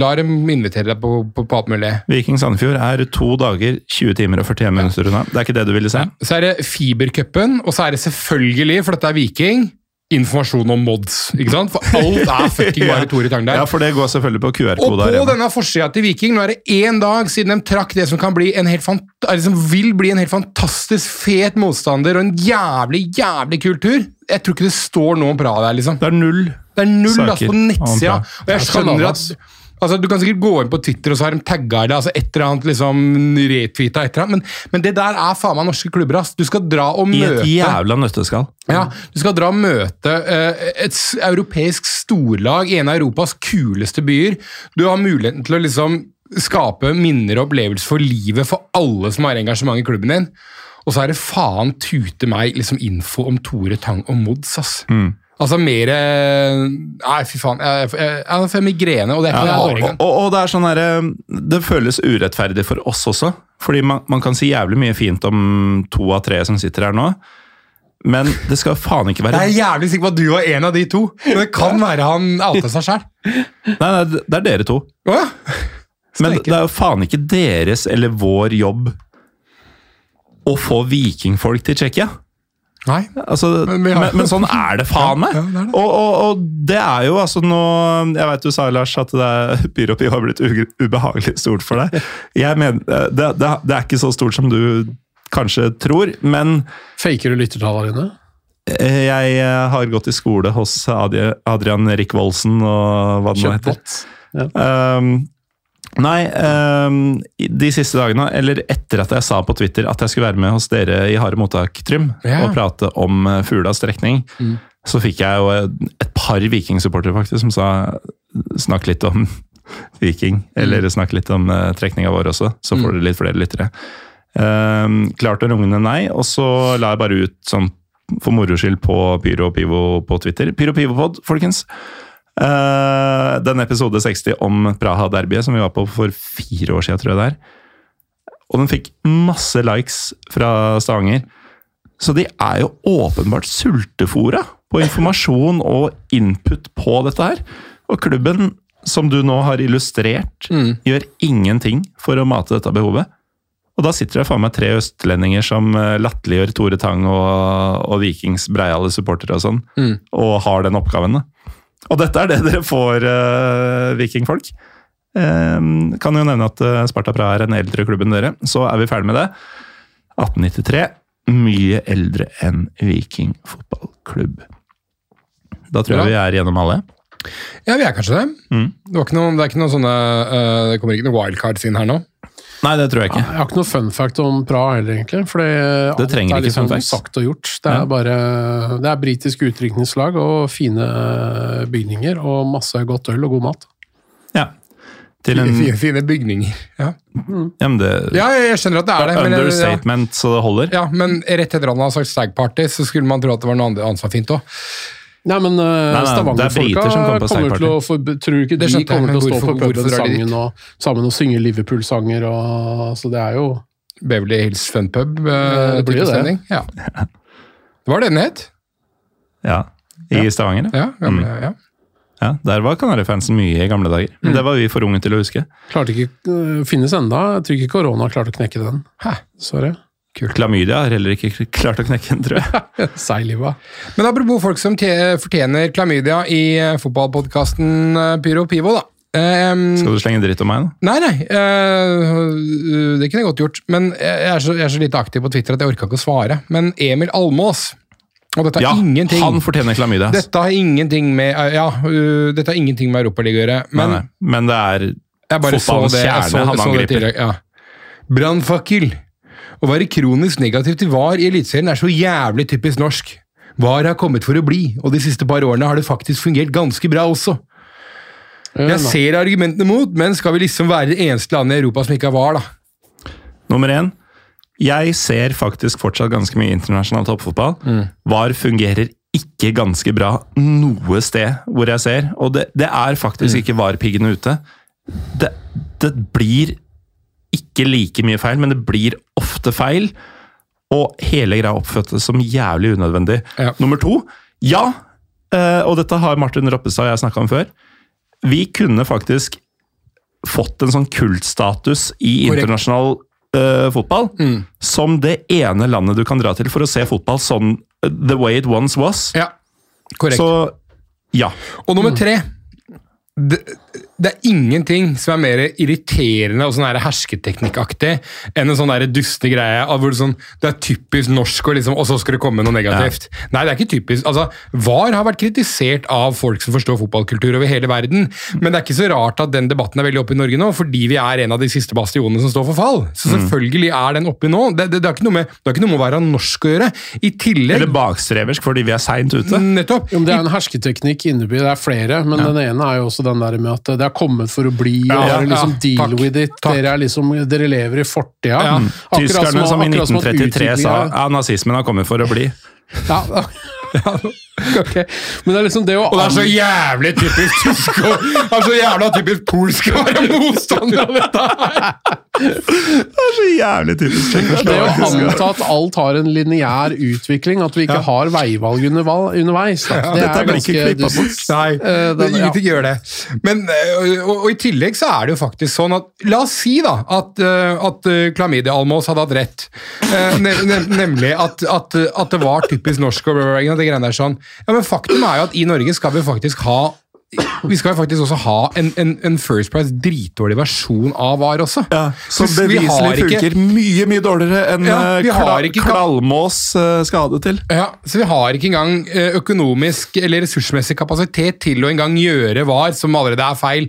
La dem invitere deg på, på, på alt mulig. Viking Sandefjord er to dager, 20 timer og 41 minutter unna. Det er ikke det du ville se? Så er det Fibercupen, og så er det selvfølgelig, for dette er Viking, informasjon om mods. ikke sant? For alt er fucking bare Tore Tang der. Ja, for det går selvfølgelig på Og QR-kode. på Arena. denne forsida til Viking, nå er det én dag siden de trakk det som kan bli en helt fant eller som vil bli en helt fantastisk fet motstander og en jævlig, jævlig kul tur. Jeg tror ikke det står noe bra der, liksom. Det er null. Det er null Saker altså, på nettsida. Og jeg skjønner at Altså, Du kan sikkert gå inn på Twitter og så har de tagga det, altså et eller annet liksom retweeta et eller annet, men, men det der er faen meg norske klubber, ass. Du skal dra og møte I et jævla nøtteskall. ja, Du skal dra og møte uh, et europeisk storlag i en av Europas kuleste byer. Du har muligheten til å liksom skape minner og opplevelser for livet for alle som har engasjement i klubben din. Og så er det faen tute meg liksom info om Tore Tang og Mods, ass. Mm. Altså mer eh, Nei, fy faen. Jeg, jeg, jeg får migrene, og det er ikke Ja, noe og, og, og det er sånn herre Det føles urettferdig for oss også. Fordi man, man kan si jævlig mye fint om to av tre som sitter her nå. Men det skal faen ikke være Jeg er jævlig sikker på at du var en av de to. Men det kan være han outa seg sjæl. Nei, nei, det er dere to. Ja. Men det er jo faen ikke deres eller vår jobb å få vikingfolk til Tsjekkia. Nei. Altså, Men men, har- men, sånn er det faen meg! Ja, ja. Og, og, og det er jo altså nå Jeg vet du sa, Lars, at det er, Pyropi har blitt ubehagelig stort for deg. Jeg mener, det, det, det er ikke så stort som du kanskje tror, men Faker du lyttertallene dine? eh, jeg eh, har gått i skole hos Adrian Rikvoldsen og hva det nå heter. Ja. Um, nei, um, de siste dagene, eller etter at jeg sa på Twitter at jeg skulle være med hos dere i Harde mottak, Trym, Ja. og prate om fuglas strekning, strekning, så fikk jeg jo et, par vikingsupportere faktisk som sa snakk litt om Viking, eller snakk litt om uh, trekninga vår også, så får dere litt flere lyttere. Um, klarte og rungende nei, og så la jeg bare ut sånn for moro skyld på Pyro og Pivo på Twitter. Pyro Pivo-pod, folkens. Uh, den episode 60 om Praha-derbyet som vi var på for fire år siden, tror jeg det er. Og den fikk masse likes fra Stavanger. Så de er jo åpenbart sultefora på informasjon og input på dette her. Og klubben, som du nå har illustrert, gjør ingenting for å mate dette behovet. Og da sitter det faen meg tre østlendinger som eh, latterliggjør Tore Tang og, og Vikings breiale supportere og sånn, og har den oppgaven. da. Og dette er det dere får, uh, vikingfolk. Eh, kan jo nevne at uh, Sparta Praha er en eldre klubb enn dere, så er vi ferdig med det. 1893. Mye eldre enn Viking fotballklubb. Da tror jeg vi er gjennom alle. Ja, vi er kanskje det. Mm. Det, noe, det er ikke noe sånne uh, Det kommer ikke noen wildcards inn her nå. Nei, det tror jeg ikke Jeg har ikke noe fun fact om Praha heller, egentlig. For det trenger er ikke liksom fun facts. sagt og gjort. Det er Ja. bare Det er britisk utdrikningslag og fine bygninger og masse godt øl og god mat. Ja. Til en Fine, fine bygninger. Ja. ja, men det, ja, jeg skjønner at det er det. Men, ja, Understatement så det holder. ja, men rett etter at han har sagt stag party, så skulle man tro at det var noe annet som var fint òg. Nei, men uh, er Stavanger-folka kommer kommer til å for, Tror ikke de kommer til å stå hvorfor- på puben sammen og, sammen og synge Liverpool-sanger og Så det er jo Beverly Hills Fun Pub. øh, det blir jo det. Ja. Det var det den het. Ja, I Stavanger. Ja. Ja, gamle, ja. Ja, der var Kanarifansen mye i gamle dager. Men det var vi for unge til å huske. Klarte ikke uh, Finnes enda. Jeg tror ikke korona klarte å knekke den. Hæ. Sorry. Klamydia har heller ikke klart å knekke den, tror jeg. Seiliva. Men apropos folk som fortjener klamydia i uh, fotballpodkasten Pyro Pivo, da. Um, Skal du slenge dritt om meg, da? Nei, nei. Uh, det kunne jeg godt gjort. Men jeg er, så, jeg er så lite aktiv på Twitter at jeg orka ikke å svare. Men Emil Almås Og dette har Ja, ingenting han fortjener klamydia. Dette har ingenting med eh, Ja, uh, dette har ingenting med Europaligaen å gjøre. Men, nei, nei, men det er fotballens kjerne han angriper. ja. Brannfakkel. Å være kronisk negativ til VAR i Eliteserien er så jævlig typisk norsk. VAR har kommet for å bli, og de siste par årene har det faktisk fungert ganske bra også. Jeg ser argumentene mot, men skal vi liksom være det eneste landet i Europa som ikke har VAR, da? Nummer én. Jeg ser faktisk fortsatt ganske mye internasjonal toppfotball. VAR fungerer ikke ganske bra noe sted hvor jeg ser, og det, det er faktisk ikke VAR-piggene ute. Det, det blir ikke like mye feil, men det blir ofte feil. Og hele greia oppfattes som jævlig unødvendig. Ja. Nummer to. Ja, eh, og dette har Martin Roppestad og jeg snakka om før. Vi kunne faktisk fått en sånn kultstatus i Korrekt. internasjonal uh, fotball. Som det ene landet du kan dra til for å se fotball sånn eh, the way it once was. Ja, korrekt. Så ja. Og nummer tre det, det er ingenting som er mer irriterende og sånn hersketeknikkaktig enn en sånn duste greie av hvor det, sånn, det er typisk norsk, og, liksom, og så skal det komme noe negativt. Nei, det er ikke typisk. Altså, VAR har vært kritisert av folk som forstår fotballkultur over hele verden, men det er ikke så rart at den debatten er veldig oppe i Norge nå, fordi vi er en av de siste bastionene som står for fall. Så selvfølgelig er den oppe nå. Det, det, det, har ikke noe med, det har ikke noe med å være norsk å gjøre. I tillegg Eller bakstreversk fordi vi er seint ute. Nettopp. Jo, men det er en hersketeknikk innebygd. Det er flere, men den ene er jo også den der med at det er kommet for å bli, og dere liksom deal takk, with it. takk. Dere, er liksom, dere lever i fortida. Ja. Tyskerne som som i 1933 sa ja, nazismen har kommet for å bli. Ja, ja, ok. Men det er liksom det å Og det er så jævlig typisk tysk og det er så jævla typisk polsk å være motstander av dette her! Det er så jævlig typisk det å anta at alt har en lineær utvikling, at vi ikke har veivalg underveis. da. det dette er blir ikke ganske bort. Nei, uh, det, den- ja. ingenting gjør det. Men, øh, og, og i tillegg så er det jo faktisk sånn at La oss si da at, øh, at øh, Klamydia Almås hadde hatt rett. Eh, ne, ne, nemlig at, at, at det var typisk norsk og det greiene der sånn. Ja, men faktum er jo at i Norge skal vi faktisk ha vi skal jo faktisk også ha en, en, en First Price dritdårlig versjon av VAR også. Ja, som beviselig ikke- funker mye mye dårligere enn Ja, eh, kla ikke Klalmås eh, det til. Ja, Så vi har ikke engang eh, økonomisk eller ressursmessig kapasitet til å engang gjøre VAR, som allerede er feil,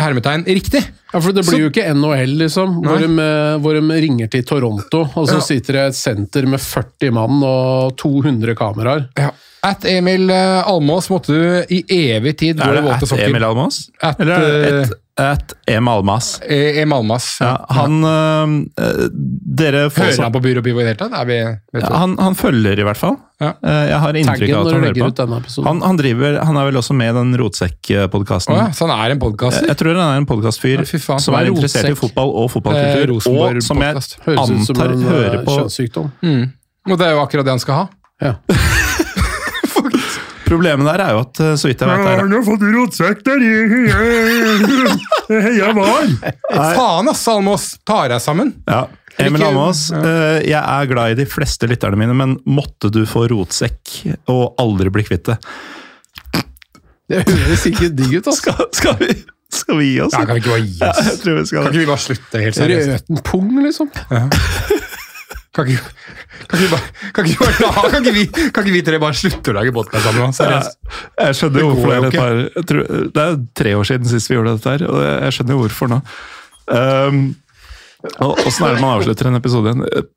hermetegn, riktig. Ja, for Det blir jo ikke NHL, liksom, hvor de, eh, hvor de ringer til Toronto, og så Ja. sitter det et senter med 40 mann og 200 kameraer. Ja. At Emil eh, Almås måtte du i evig tid gå Er i det sokker. at. Emil Almås? At, Eller er det eh, at, Em Almas? Eh, Em Almas. Ja, han øh, Dere får Hører han på Byrå Pivo i det hele tatt? Er vi, vet ja, han, han følger i hvert fall. Ja. Eh, jeg har inntrykk av at han hører på. Han, han, driver, han er vel også med i den Rotsekk-podkasten. Oh, ja, så han er en podkaster? Jeg tror han er en podkastfyr Ja, som er er interessert i fotball og fotballkultur, Eh, og som jeg antar Høres ut som en hører på kjønnssykdom. Og det er jo akkurat det han skal ha. Ja. Problemet der er jo at, eh, så vidt jeg vet er, har fått rotsekk der! Heia var! Faen, ass, Almås! Tar deg sammen. ja, Emil Almås, eh, jeg er glad i de fleste lytterne mine, men måtte du få rotsekk og aldri bli kvitt det? Det høres ikke digg ut, ass. Skal, skal, vi, skal vi gi oss? Ja, kan vi ikke bare gi Ja, oss? jeg tror vi skal Kan ikke vi bare slutte helt seriøst? Røten pung, liksom. Kan ikke, kan ikke, bare, kan ikke, bare, kan ikke, vi, kan ikke vi tre bare slutte å lage podkast sammen? Seriøst. Jeg skjønner Det jo hvorfor det er et par Det er tre år siden sist vi gjorde dette her, og jeg skjønner jo hvorfor nå. Um, Åssen er det man avslutter en episode igjen?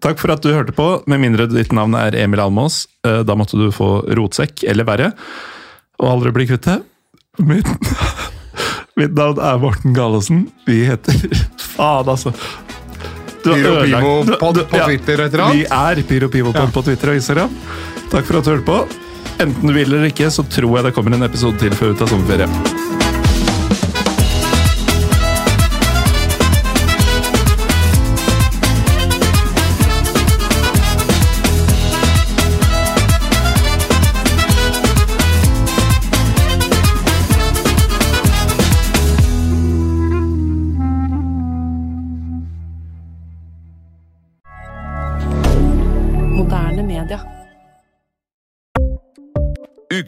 Takk for at du hørte på. Med mindre ditt navn er Emil Almås, eh, da måtte du få rotsekk, eller verre, og aldri bli kvitt det. Mitt, mitt navn er Morten Galesen. Vi heter Faen, altså. Du har Pyro ødelagt- Pivo du- pod du- på Twitter og et eller annet. Vi er Pyropivopod Pivo på Twitter og Instagram. Takk for at du hørte på. Enten du vil eller ikke, så tror jeg det kommer en episode til før vi tar sommerferie.